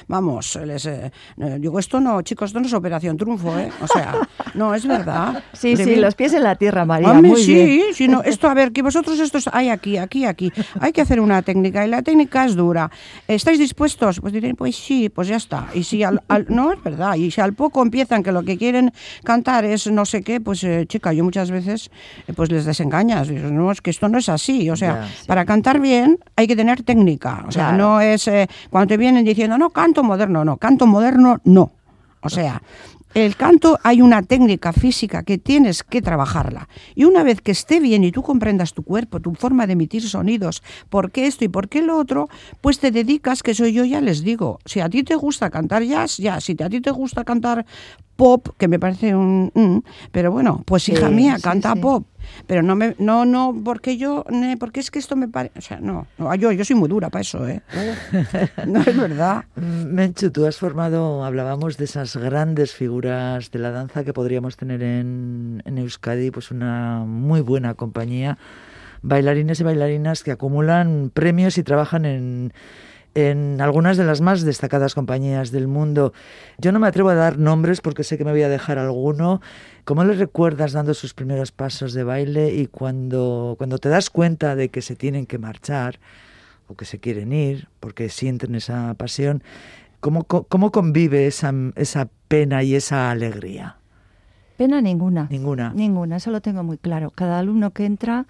vamos, les, eh, digo, esto no, chicos, esto no es operación triunfo, ¿eh? O sea, no, es verdad. *laughs* Sí, sí, los pies en la tierra, María. Muy sí, bien. sí, no, esto, a ver, que vosotros estos hay aquí, aquí, aquí. Hay que hacer una técnica y la técnica es dura. ¿Estáis dispuestos? Pues diré, pues sí, pues ya está. Y si al, al, no, es verdad, y si al poco empiezan que lo que quieren cantar es no sé qué, pues eh, chica, yo muchas veces eh, pues les desengañas. No, es que esto no es así. O sea, ya, sí. para cantar bien hay que tener técnica. O sea, claro. no es eh, cuando te vienen diciendo, no, canto moderno, no, canto moderno, no. O sea, el canto hay una técnica física que tienes que trabajarla. Y una vez que esté bien y tú comprendas tu cuerpo, tu forma de emitir sonidos, por qué esto y por qué lo otro, pues te dedicas, que soy yo ya les digo, si a ti te gusta cantar jazz, ya, si a ti te gusta cantar pop, que me parece un... Mm, pero bueno, pues hija mía, sí, canta sí. pop. Pero no me, no, no, porque yo, porque es que esto me parece, o sea, no, no, yo, yo soy muy dura para eso, ¿eh? *laughs* no es verdad. Menchu, tú has formado, hablábamos de esas grandes figuras de la danza que podríamos tener en, en Euskadi, pues una muy buena compañía, bailarines y bailarinas que acumulan premios y trabajan en en algunas de las más destacadas compañías del mundo. Yo no me atrevo a dar nombres porque sé que me voy a dejar alguno. ¿Cómo les recuerdas dando sus primeros pasos de baile y cuando, cuando te das cuenta de que se tienen que marchar o que se quieren ir porque sienten esa pasión? ¿Cómo, cómo convive esa, esa pena y esa alegría? Pena ninguna. Ninguna. Ninguna, eso lo tengo muy claro. Cada alumno que entra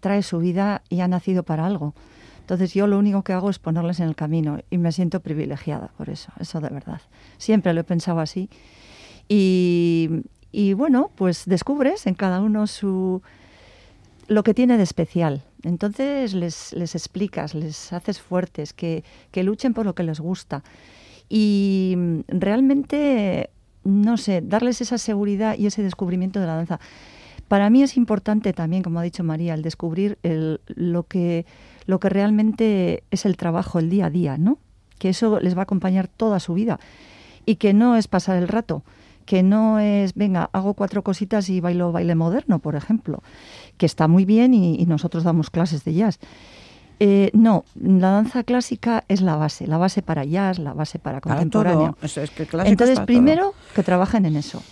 trae su vida y ha nacido para algo. Entonces yo lo único que hago es ponerles en el camino y me siento privilegiada por eso, eso de verdad. Siempre lo he pensado así. Y, bueno, pues descubres en cada uno su lo que tiene de especial. Entonces les, les explicas, les haces fuertes, que, que luchen por lo que les gusta. Y realmente, no sé, darles esa seguridad y ese descubrimiento de la danza. Para mí es importante también, como ha dicho María, el descubrir el, lo que lo que realmente es el trabajo, el día a día, ¿no? que eso les va a acompañar toda su vida y que no es pasar el rato, que no es, venga, hago cuatro cositas y bailo baile moderno, por ejemplo, que está muy bien y, nosotros damos clases de jazz. Eh, no, la danza clásica es la base, la base para jazz, la base para contemporáneo. Entonces, primero que trabajen en eso,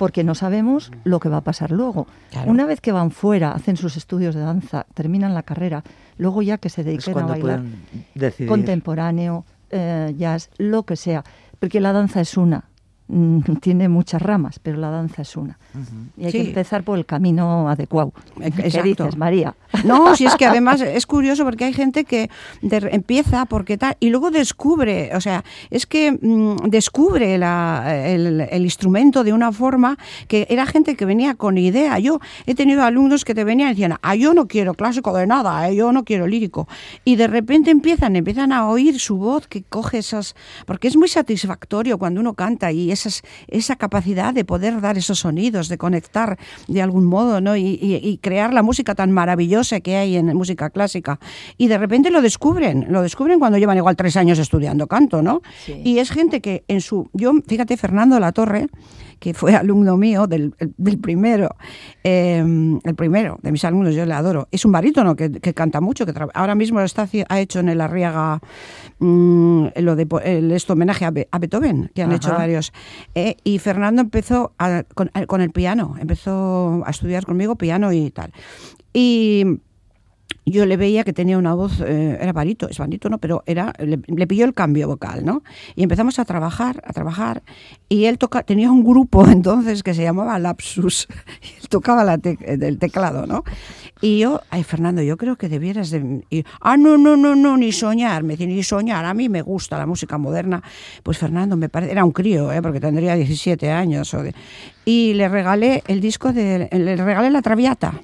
porque no sabemos lo que va a pasar luego. Una vez que van fuera, hacen sus estudios de danza, terminan la carrera, luego ya que se dediquen a bailar contemporáneo, eh, jazz, lo que sea, porque la danza es una, *laughs* tiene muchas ramas, pero la danza es una. Y hay que empezar por el camino adecuado. ¿Qué dices, María? *laughs* No, si es que además es curioso porque hay gente que empieza porque tal y luego descubre, o sea, es que mm, descubre el, instrumento de una forma que era gente que venía con idea. Yo he tenido alumnos que te venían y decían, ah, yo no quiero clásico de nada, eh, yo no quiero lírico. Y de repente empiezan, empiezan a oír su voz que coge esas, porque es muy satisfactorio cuando uno canta y esas, esa capacidad de poder dar esos sonidos de conectar de algún modo, ¿no? Y, crear la música tan maravillosa que hay en música clásica. Y de repente lo descubren, lo descubren cuando llevan igual tres años estudiando canto, ¿no? Y es gente que en su... Yo, fíjate, Fernando La Torre, que fue alumno mío del, primero, em, el primero de mis alumnos, yo le adoro. Es un barítono que, canta mucho, que ahora mismo está, ha hecho en el Arriaga mm, lo de el, este homenaje a, Beethoven, que han hecho varios. Eh, y Fernando empezó con, con el piano, empezó a estudiar conmigo piano y tal. Y yo le veía que tenía una voz, eh, era barito, es no, pero era, le, pilló el cambio vocal, ¿no? Y empezamos a trabajar, a trabajar, y él toca, tenía un grupo *laughs* entonces que se llamaba Lapsus, *laughs* y él tocaba la el teclado, ¿no? Y yo, ay, Fernando, yo creo que debieras de... ah, no, no, no, no, ni soñar, me ni soñar, a mí me gusta la música moderna. Pues Fernando, me parece, era un crío, ¿eh? porque tendría 17 años. O y le regalé el disco de, le regalé la Traviata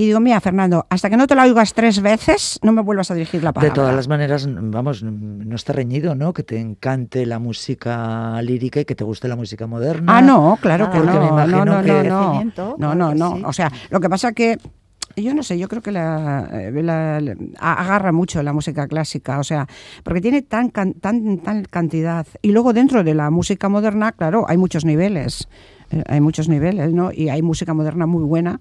y digo, mira, Fernando, hasta que no te la oigas tres veces, no me vuelvas a dirigir la palabra. De todas las maneras, vamos, no está reñido, ¿no? Que te encante la música lírica y que te guste la música moderna. Ah, no, claro que no. no, no, no, no, no, no, no. O sea, lo que pasa que yo no sé, yo creo que la, eh, agarra mucho la música clásica, o sea, porque tiene tan, tan, tan cantidad. Y luego dentro de la música moderna, claro, hay muchos niveles, eh, hay muchos niveles, ¿no? Y hay música moderna muy buena,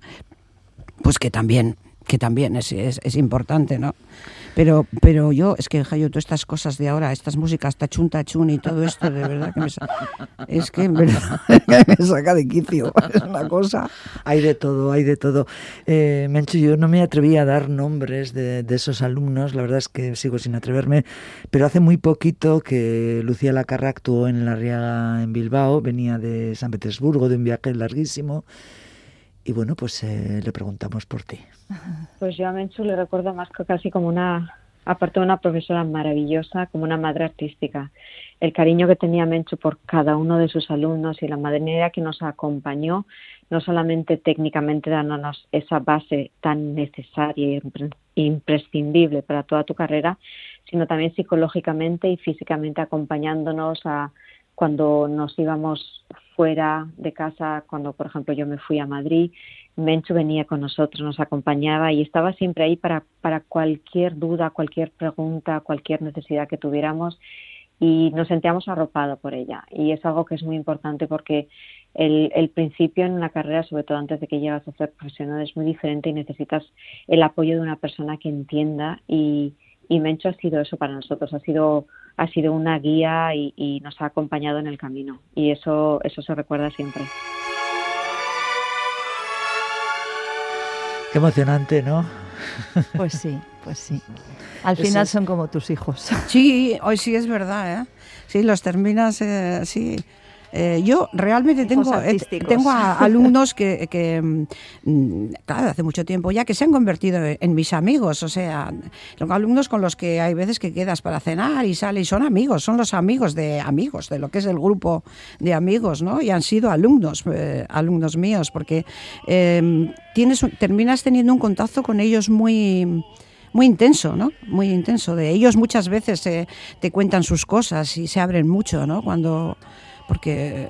pues que también, que también es, es, importante, ¿no? Pero, pero yo, es que, Jayo, todas estas cosas de ahora, estas músicas tachun, tachun y todo esto, de verdad que me, es que *laughs* me saca de quicio. Es una cosa. Hay de todo, hay de todo. Eh, yo no me atreví a dar nombres de, de, esos alumnos, la verdad es que sigo sin atreverme, pero hace muy poquito que Lucía Lacarra actuó en La Riaga en Bilbao, venía de San Petersburgo, de un viaje larguísimo y bueno, pues eh, le preguntamos por ti. Pues yo a Menchu le recuerdo más que casi como una, aparte de una profesora maravillosa, como una madre artística. El cariño que tenía Menchu por cada uno de sus alumnos y la manera que nos acompañó, no solamente técnicamente dándonos esa base tan necesaria e imprescindible para toda tu carrera, sino también psicológicamente y físicamente acompañándonos a cuando nos íbamos fuera de casa, cuando por ejemplo yo me fui a Madrid, Menchu venía con nosotros, nos acompañaba y estaba siempre ahí para, para cualquier duda, cualquier pregunta, cualquier necesidad que tuviéramos y nos sentíamos arropados por ella. Y es algo que es muy importante porque el, el, principio en una carrera, sobre todo antes de que llegas a ser profesional, es muy diferente y necesitas el apoyo de una persona que entienda y, y Mencho ha sido eso para nosotros, ha sido, ha sido una guía y, nos ha acompañado en el camino y eso, eso se recuerda siempre. Qué emocionante, ¿no? Pues sí, pues sí. Al final son como tus hijos. Sí, hoy sí es verdad, ¿eh? Sí, los terminas, eh, sí. Eh, yo realmente tengo, eh, tengo *laughs* alumnos que, mm, claro, hace mucho tiempo ya que se han convertido en mis amigos, o sea, alumnos con los que hay veces que quedas para cenar y sale y son amigos, son los amigos de amigos, de lo que es el grupo de amigos, ¿no? Y han sido alumnos, eh, alumnos míos, porque tienes, terminas teniendo un contacto con ellos muy muy intenso, ¿no? Muy intenso. De ellos muchas veces te cuentan sus cosas y se abren mucho, ¿no? Cuando porque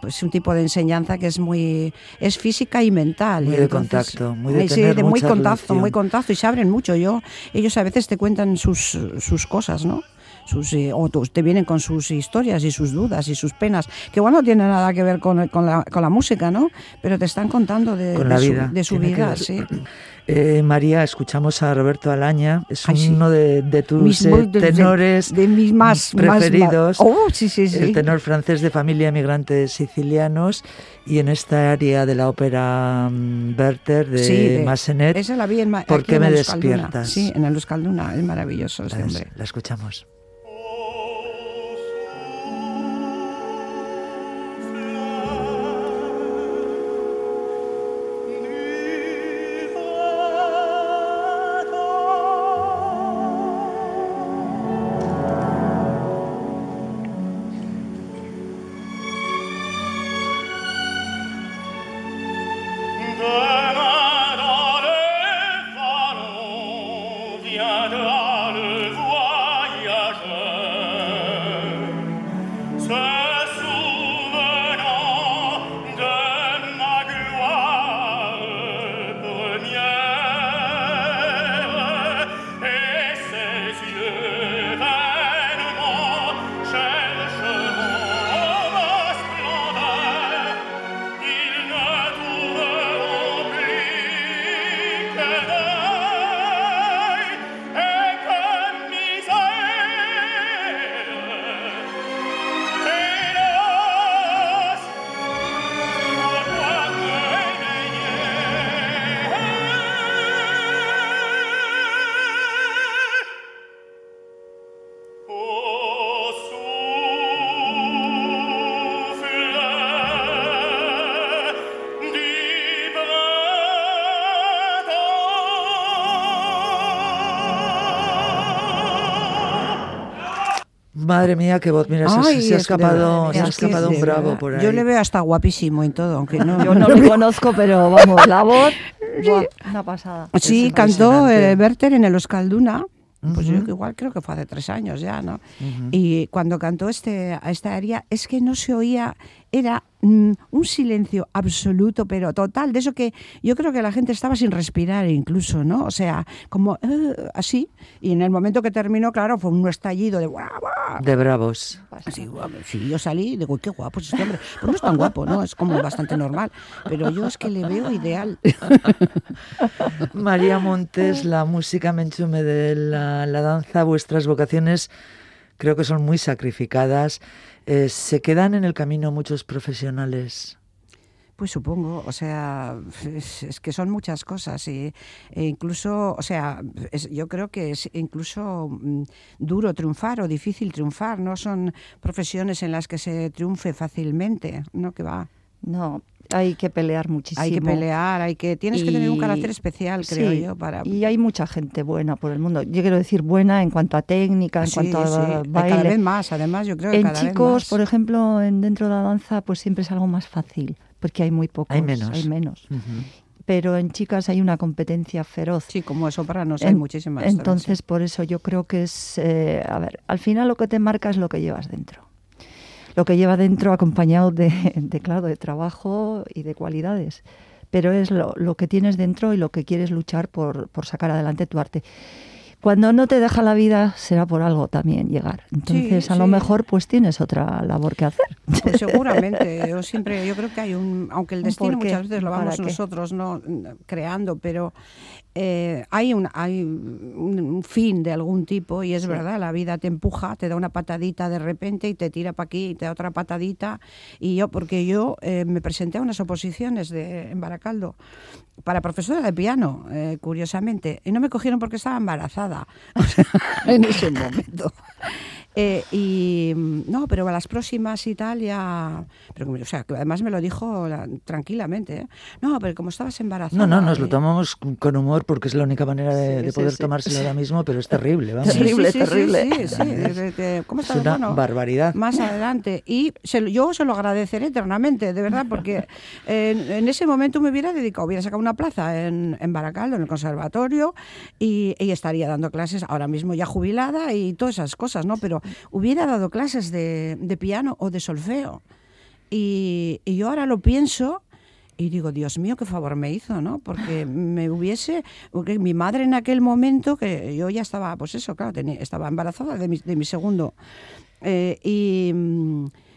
pues, es un tipo de enseñanza que es muy es física y mental muy de contacto muy de, sí, de muy contacto muy contacto y se abren mucho. Yo ellos a veces te cuentan sus, sus cosas no sus eh, o te vienen con sus historias y sus dudas y sus penas, que igual no tiene nada que ver con, con, la, con la música, ¿no? Pero te están contando de, Con la su, vida, de su vida, sí. *clears throat* Eh, María, escuchamos a Roberto Alaña, es Ay, sí. uno de, de tus Mis eh, muy- de- de- tenores de mis más- más- preferidos. más- Oh, sí, sí, sí. El tenor francés de familia de migrantes sicilianos y en esta área de la ópera mm, Werther de, Sí, de- Massenet. Esa la vi en ¿Por qué en me despiertas? Sí, en el Euskalduna, es maravilloso este hombre. la escuchamos. Madre mía, qué voz. Mira, se, Ay, se ha escapado, se ha escapado un bravo por ahí. Yo le veo hasta guapísimo en todo, aunque no. *laughs* Yo no le *laughs* conozco, pero vamos, la voz, buah, una pasada. Sí, Es cantó eh, Werther en el Euskalduna. Pues yo igual creo que fue hace tres años ya, ¿no? Y cuando cantó este, a esta aria, es que no se oía, era mm, un silencio absoluto, pero total, de eso que yo creo que la gente estaba sin respirar incluso, ¿no? O sea, como eh, así. Y en el momento que terminó, claro, fue un estallido de ¡guau, guau! De bravos. Guau, sí, yo salí y digo, qué guapo es este hombre. Pues no es tan guapo, ¿no? Es como bastante normal. Pero yo es que le veo ideal. *laughs* María Montes, la música Menchume de la, la danza, vuestras vocaciones creo que son muy sacrificadas. Eh, ¿Se quedan en el camino muchos profesionales? Pues supongo, o sea, es, es que son muchas cosas y e incluso, o sea, es- yo creo que es incluso mm, duro triunfar o difícil triunfar, no son profesiones en las que se triunfe fácilmente, no que va. No, hay que pelear muchísimo. Hay que pelear, hay que tienes que tener un carácter especial, creo sí, yo, para Y hay mucha gente buena por el mundo. Yo quiero decir buena en cuanto a técnica, en Sí, cuanto a sí, cada baile. vez más, además, yo creo que en cada vez chicos, más. por ejemplo, en dentro de la danza, pues siempre es algo más fácil, porque hay muy pocos. Hay menos. Hay menos. Pero en chicas hay una competencia feroz. Sí, como sopranos hay En- muchísimas. también, Entonces, sí. por eso yo creo que es, eh, a ver, al final lo que te marca es lo que llevas dentro. Lo que lleva dentro acompañado de, *laughs* de, claro, de trabajo y de cualidades. Pero es lo, lo que tienes dentro y lo que quieres luchar por, por sacar adelante tu arte. Cuando no te deja la vida será por algo también llegar. Entonces, a lo mejor pues tienes otra labor que hacer. Pues seguramente, yo siempre, yo creo que hay un, aunque el ¿Un destino muchas veces lo ¿Para vamos nosotros no creando, pero eh, hay un hay un, fin de algún tipo y es Sí. verdad, la vida te empuja, te da una patadita de repente y te tira para aquí y te da otra patadita y yo porque yo eh, me presenté a unas oposiciones de en Baracaldo para profesora de piano, eh, curiosamente, y no me cogieron porque estaba embarazada *laughs* en ese momento. Eh, y mm, no, pero a las próximas y tal ya. Pero, o sea, que además me lo dijo la- tranquilamente. ¿eh? No, pero como estabas embarazada. No, no, nos lo tomamos con humor porque es la única manera de, Sí, de sí, poder sí. tomárselo ahora mismo, pero es *laughs* terrible, vamos. Terrible, sí, sí, terrible. Sí, sí, sí, de- de- ¿Cómo Es estás? una Bueno, barbaridad. más adelante. Y se lo- yo se lo agradeceré eternamente, de verdad, porque *laughs* en, en ese momento me hubiera dedicado, hubiera sacado una plaza en, en Baracaldo, en el conservatorio, y, y estaría dando clases, ahora mismo ya jubilada y todas esas cosas, ¿no? Pero hubiera dado clases de, de piano o de solfeo. Y, y yo ahora lo pienso Y digo, Dios mío, qué favor me hizo, ¿no? Porque *laughs* me hubiese, porque mi madre en aquel momento, que yo ya estaba, pues eso, claro, tenía, estaba embarazada de mi, de mi segundo, eh, y,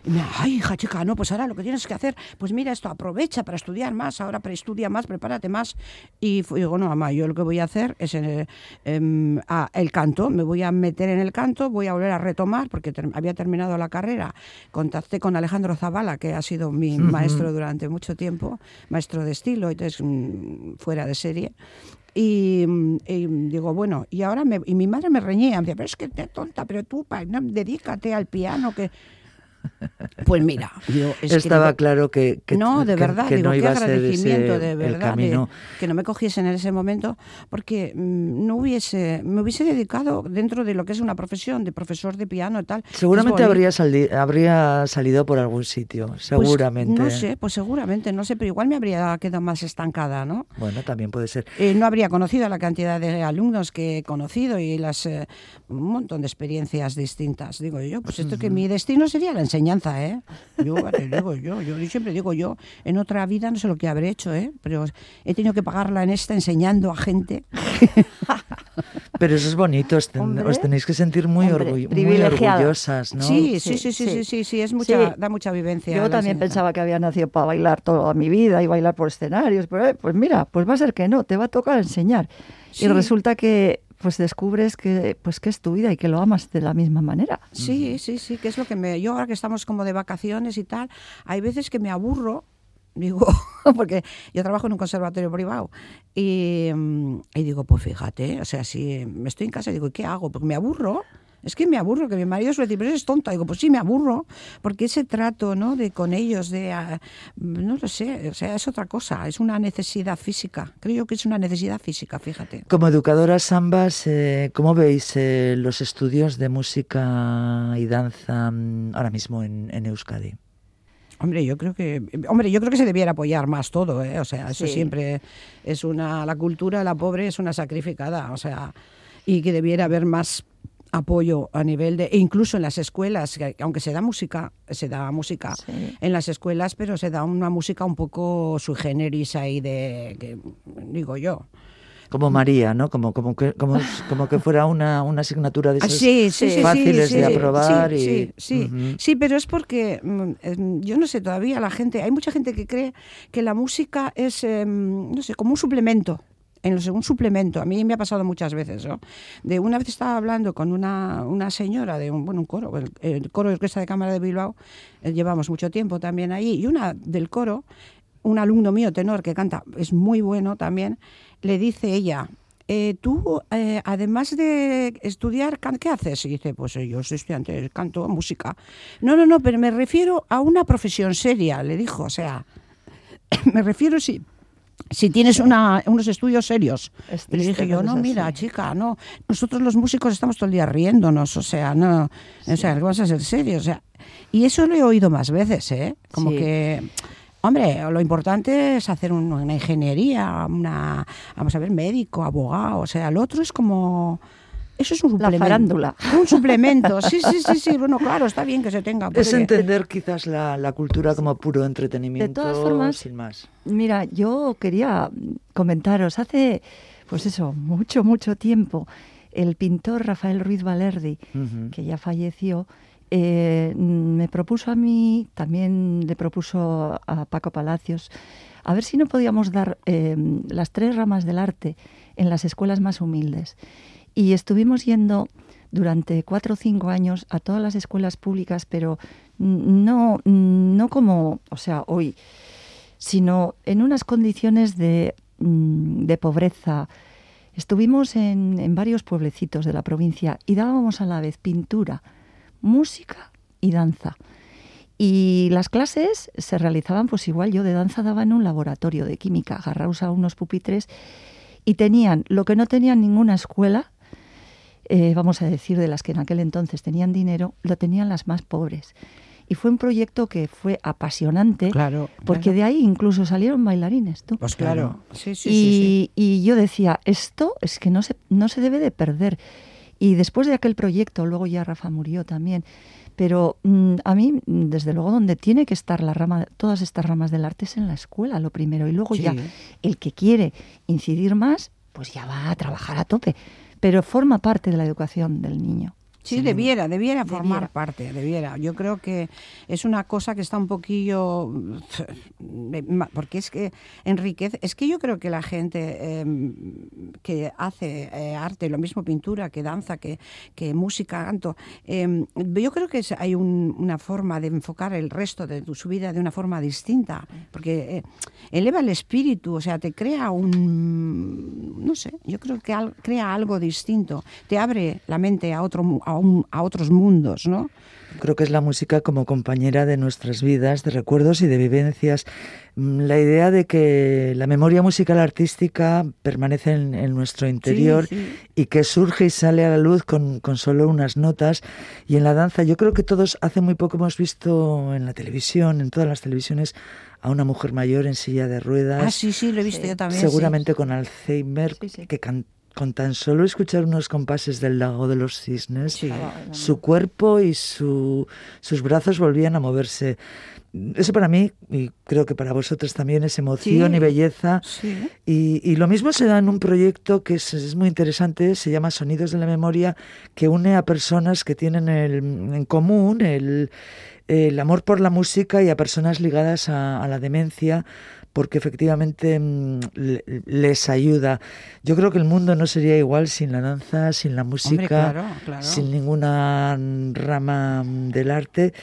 y me, ay, hija chica, no, pues ahora lo que tienes que hacer, pues mira esto, aprovecha para estudiar más, ahora preestudia más, prepárate más. Y digo, no, mamá, yo lo que voy a hacer es eh, em, el canto, me voy a meter en el canto, voy a volver a retomar, porque ter- había terminado la carrera. Contacté con Alejandro Zavala, que ha sido mi maestro durante mucho tiempo, maestro de estilo, entonces mm, fuera de serie. Y, mm, y digo, bueno, y ahora me, y mi madre me reñía, me decía, pero es que te tonta, pero tú pa, no, dedícate al piano, que... Pues mira, yo Estaba claro que, que- no, de verdad, que digo, no qué iba a ser agradecimiento, ese de verdad, de- que no me cogiesen en ese momento, porque mm, no hubiese, me hubiese dedicado dentro de lo que es una profesión, de profesor de piano y tal. Seguramente Es bonito. habría, sali- habría salido por algún sitio, Pues, seguramente. no sé, pues seguramente, no sé, pero igual me habría quedado más estancada, ¿no? Bueno, también puede ser. Eh, no habría conocido la cantidad de alumnos que he conocido y las eh, un montón de experiencias distintas. Digo yo, pues esto que mi destino sería la enseñanza, ¿eh? Yo digo *laughs* yo, yo siempre digo yo, en otra vida no sé lo que habré hecho, ¿eh? Pero he tenido que pagarla en esta enseñando a gente. *laughs* Pero eso es bonito, os, ten- os tenéis que sentir muy, Hombre, orgull- muy orgullosas, ¿no? Sí, sí, sí, Sí, sí, sí, sí. es mucha, Sí. da mucha vivencia. Yo también enseñanza. pensaba que había nacido para bailar toda mi vida y bailar por escenarios, pero eh, pues mira, pues va a ser que no, te va a tocar enseñar. Sí. Y resulta que pues descubres que pues que es tu vida y que lo amas de la misma manera. Sí, sí, sí, que es lo que me... Yo ahora que estamos como de vacaciones y tal, hay veces que me aburro, digo, *laughs* porque yo trabajo en un conservatorio privado y, mm, y digo, pues fíjate, o sea, si me estoy en casa, digo, ¿qué hago? Porque me aburro. Es que me aburro, que mi marido suele decir, pero eres tonta. Digo, pues sí, me aburro, porque ese trato, ¿no? De con ellos, de, ah, no lo sé, o sea, es otra cosa, es una necesidad física. Creo que es una necesidad física, fíjate. Como educadoras ambas, eh, ¿cómo veis eh, los estudios de música y danza mm, ahora mismo en, en Euskadi? Hombre, yo creo que hombre, yo creo que se debiera apoyar más todo, ¿eh? O sea, eso Sí. siempre es una la cultura, la pobre es una sacrificada, o sea, y que debiera haber más apoyo a nivel de e incluso en las escuelas, que aunque se da música, se da música Sí. en las escuelas, pero se da una música un poco sui generis ahí de que digo yo. Como María, ¿no? Como, como, que, como, como que fuera una, una asignatura de Ah, esas sí, sí, sí, fáciles sí, de sí, aprobar. sí, y, sí, sí, Ujú. sí, pero es porque mm, em, yo no sé todavía la gente, hay mucha gente que cree que la música es, em, no sé, como un suplemento. En un suplemento, a mí me ha pasado muchas veces, ¿no? De una vez estaba hablando con una, una señora de un, bueno, un coro, el, el coro de orquesta de cámara de Bilbao, eh, llevamos mucho tiempo también ahí, y una del coro, un alumno mío tenor que canta, es muy bueno también, le dice ella, eh, tú, eh, además de estudiar, ¿qué haces? Y dice, pues yo soy estudiante canto, música. No, no, no, pero me refiero a una profesión seria, le dijo, o sea, *laughs* me refiero si... Si tienes una- unos estudios serios. Es Y le dije yo, no, mira, así. chica, no. Nosotros los músicos estamos todo el día riéndonos, o sea, no. O sea, vas a ser serios. O sea, y eso lo he oído más veces, ¿eh? Como Sí. que. Hombre, lo importante es hacer un- una ingeniería, una, vamos a ver, médico, abogado, o sea, lo otro es como, eso es un La suplemento. farándula. *laughs* Un suplemento, sí, sí, sí, sí, bueno, claro, está bien que se tenga. Es entender quizás la, la cultura como puro entretenimiento, todas formas, sin más. Mira, yo quería comentaros, hace, pues eso, mucho, mucho tiempo, el pintor Rafael Ruiz Valerdi, que ya falleció, eh, me propuso a mí, también le propuso a Paco Palacios, a ver si no podíamos dar eh, las tres ramas del arte en las escuelas más humildes. Y estuvimos yendo durante cuatro o cinco años a todas las escuelas públicas, pero no, no como, o sea, hoy, sino en unas condiciones de, mm, de pobreza. Estuvimos en, en varios pueblecitos de la provincia y dábamos a la vez pintura, música y danza. Y las clases se realizaban, pues igual yo de danza daba en un laboratorio de química, agarraos a unos pupitres y tenían lo que no tenían ninguna escuela, eh, vamos a decir de las que en aquel entonces tenían dinero, lo tenían las más pobres. Y fue un proyecto que fue apasionante, Claro. porque claro. de ahí incluso salieron bailarines. ¿tú? Pues claro. Sí, sí, sí, y, sí. y yo decía, esto es que no se, no se debe de perder. Y después de aquel proyecto, luego ya Rafa murió también, pero mm, a mí, desde luego, donde tiene que estar la rama, todas estas ramas del arte es en la escuela, lo primero. Y luego Sí. ya el que quiere incidir más, pues ya va a trabajar a tope. Pero forma parte de la educación del niño. Sí, debiera, debiera formar Debiera. parte, debiera. Yo creo que es una cosa que está un poquillo... de- ma- Porque es que enriquece... Es que yo creo que la gente eh, que hace eh, arte, lo mismo pintura, que danza, que, que música, canto, eh, yo creo que hay un- una forma de enfocar el resto de tu, su vida de una forma distinta, porque eh, eleva el espíritu, o sea, te crea un... No sé, yo creo que al- crea algo distinto, te abre la mente a, otro, mu- a, un- a otros mundos, ¿no? Creo que es la música como compañera de nuestras vidas, de recuerdos y de vivencias. Mm, La idea de que la memoria musical artística permanece en, en nuestro interior sí. y que surge y sale a la luz con, con solo unas notas. Y en la danza, yo creo que todos hace muy poco hemos visto en la televisión, en todas las televisiones, a una mujer mayor en silla de ruedas Ah, sí, sí, lo he visto Sí. yo también. sí. seguramente con Alzheimer, Sí, sí. que can- con tan solo escuchar unos compases del lago de los cisnes, Sí. su cuerpo y su- sus brazos volvían a moverse. Eso para mí, y creo que para vosotros también, es emoción Sí. y belleza. Sí. Y, y lo mismo se da en un proyecto que es, es muy interesante, se llama Sonidos de la Memoria, que une a personas que tienen el- en común el, el amor por la música y a personas ligadas a, a la demencia, porque efectivamente mm, le- les ayuda. Yo creo que el mundo no sería igual sin la danza, sin la música, claro, claro. sin ninguna rama mm, del arte.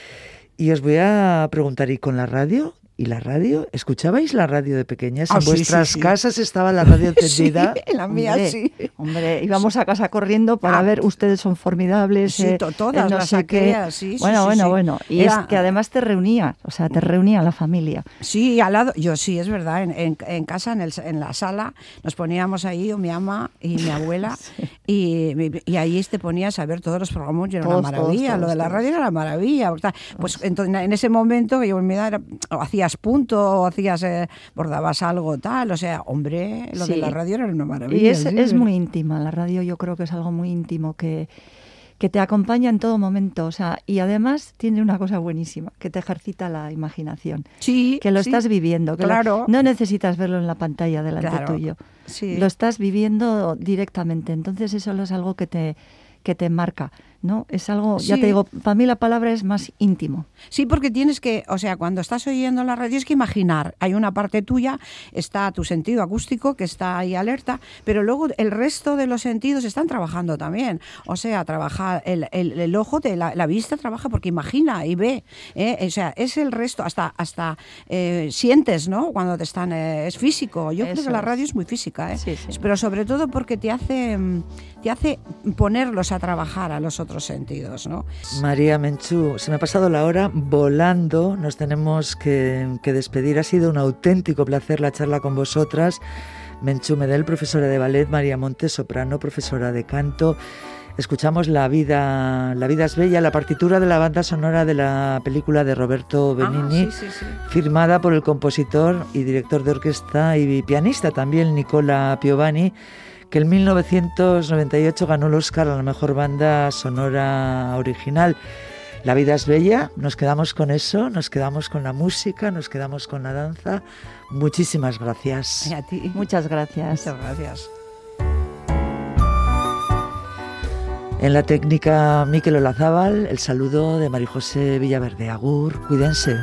Y os voy a preguntar, ¿y con la radio? ¿Y la radio? ¿Escuchabais la radio de pequeñas? Ah, ¿En sí, sí, vuestras sí. casas estaba la radio *laughs* Sí, encendida? en la mía Hombre, sí. Hombre, íbamos a casa corriendo para Ah, ver, ustedes son formidables. Sí, eh, todas eh, no las sé aquellas, Bueno, bueno, bueno. Y Era- es que además te reunía, o sea, te reunía la familia. Sí, al lado, yo sí, es verdad, en, en- en casa, en, el- en la sala, nos poníamos ahí, mi ama y mi abuela, *laughs* y, y ahí te ponías a ver todos los programas, y era Todos, una maravilla, todos, lo de la radio era una maravilla. Pues entonces, en ese momento, yo era, o hacías punto, o hacías, eh, bordabas algo tal, o sea, hombre, lo de la radio era una maravilla. Y es, sí, es muy íntima, la radio yo creo que es algo muy íntimo que, que te acompaña en todo momento. O sea, y además tiene una cosa buenísima, que te ejercita la imaginación. Sí, Que lo sí, estás viviendo, que lo- claro. no necesitas verlo en la pantalla delante Claro, tuyo. sí. Lo estás viviendo directamente. Entonces eso es algo que te, que te marca, ¿no? Es algo, ya te digo, para mí la palabra es más íntimo. Sí, porque tienes que, o sea, cuando estás oyendo la radio tienes que imaginar, hay una parte tuya, está tu sentido acústico que está ahí alerta, pero luego el resto de los sentidos están trabajando también. O sea, trabaja el, el- el ojo, de la, la vista trabaja porque imagina y ve. ¿eh? O sea, es el resto, hasta, hasta eh, sientes, ¿no? Cuando te están, eh, es físico. Yo creo que la radio es muy física, ¿eh? Sí, sí. Pero sobre todo porque te hace, te hace ponerlos a trabajar a los otros sentidos, ¿no? María Menchú, se me ha pasado la hora volando, nos tenemos que, que despedir. Ha sido un auténtico placer la charla con vosotras. Menchú Medel, profesora de ballet, María Montes, soprano, profesora de canto. Escuchamos La vida, la vida es bella, la partitura de la banda sonora de la película de Roberto Benigni, Ah, sí, sí, sí. firmada por el compositor y director de orquesta y pianista también, Nicola Piovani, que en 1998 ganó el Oscar a la mejor banda sonora original. La vida es bella, nos quedamos con eso, nos quedamos con la música, nos quedamos con la danza. Muchísimas gracias. Y a ti. Muchas gracias. Muchas gracias. En la técnica Miquel Olazábal, el saludo de María José Villaverde. Agur, cuídense.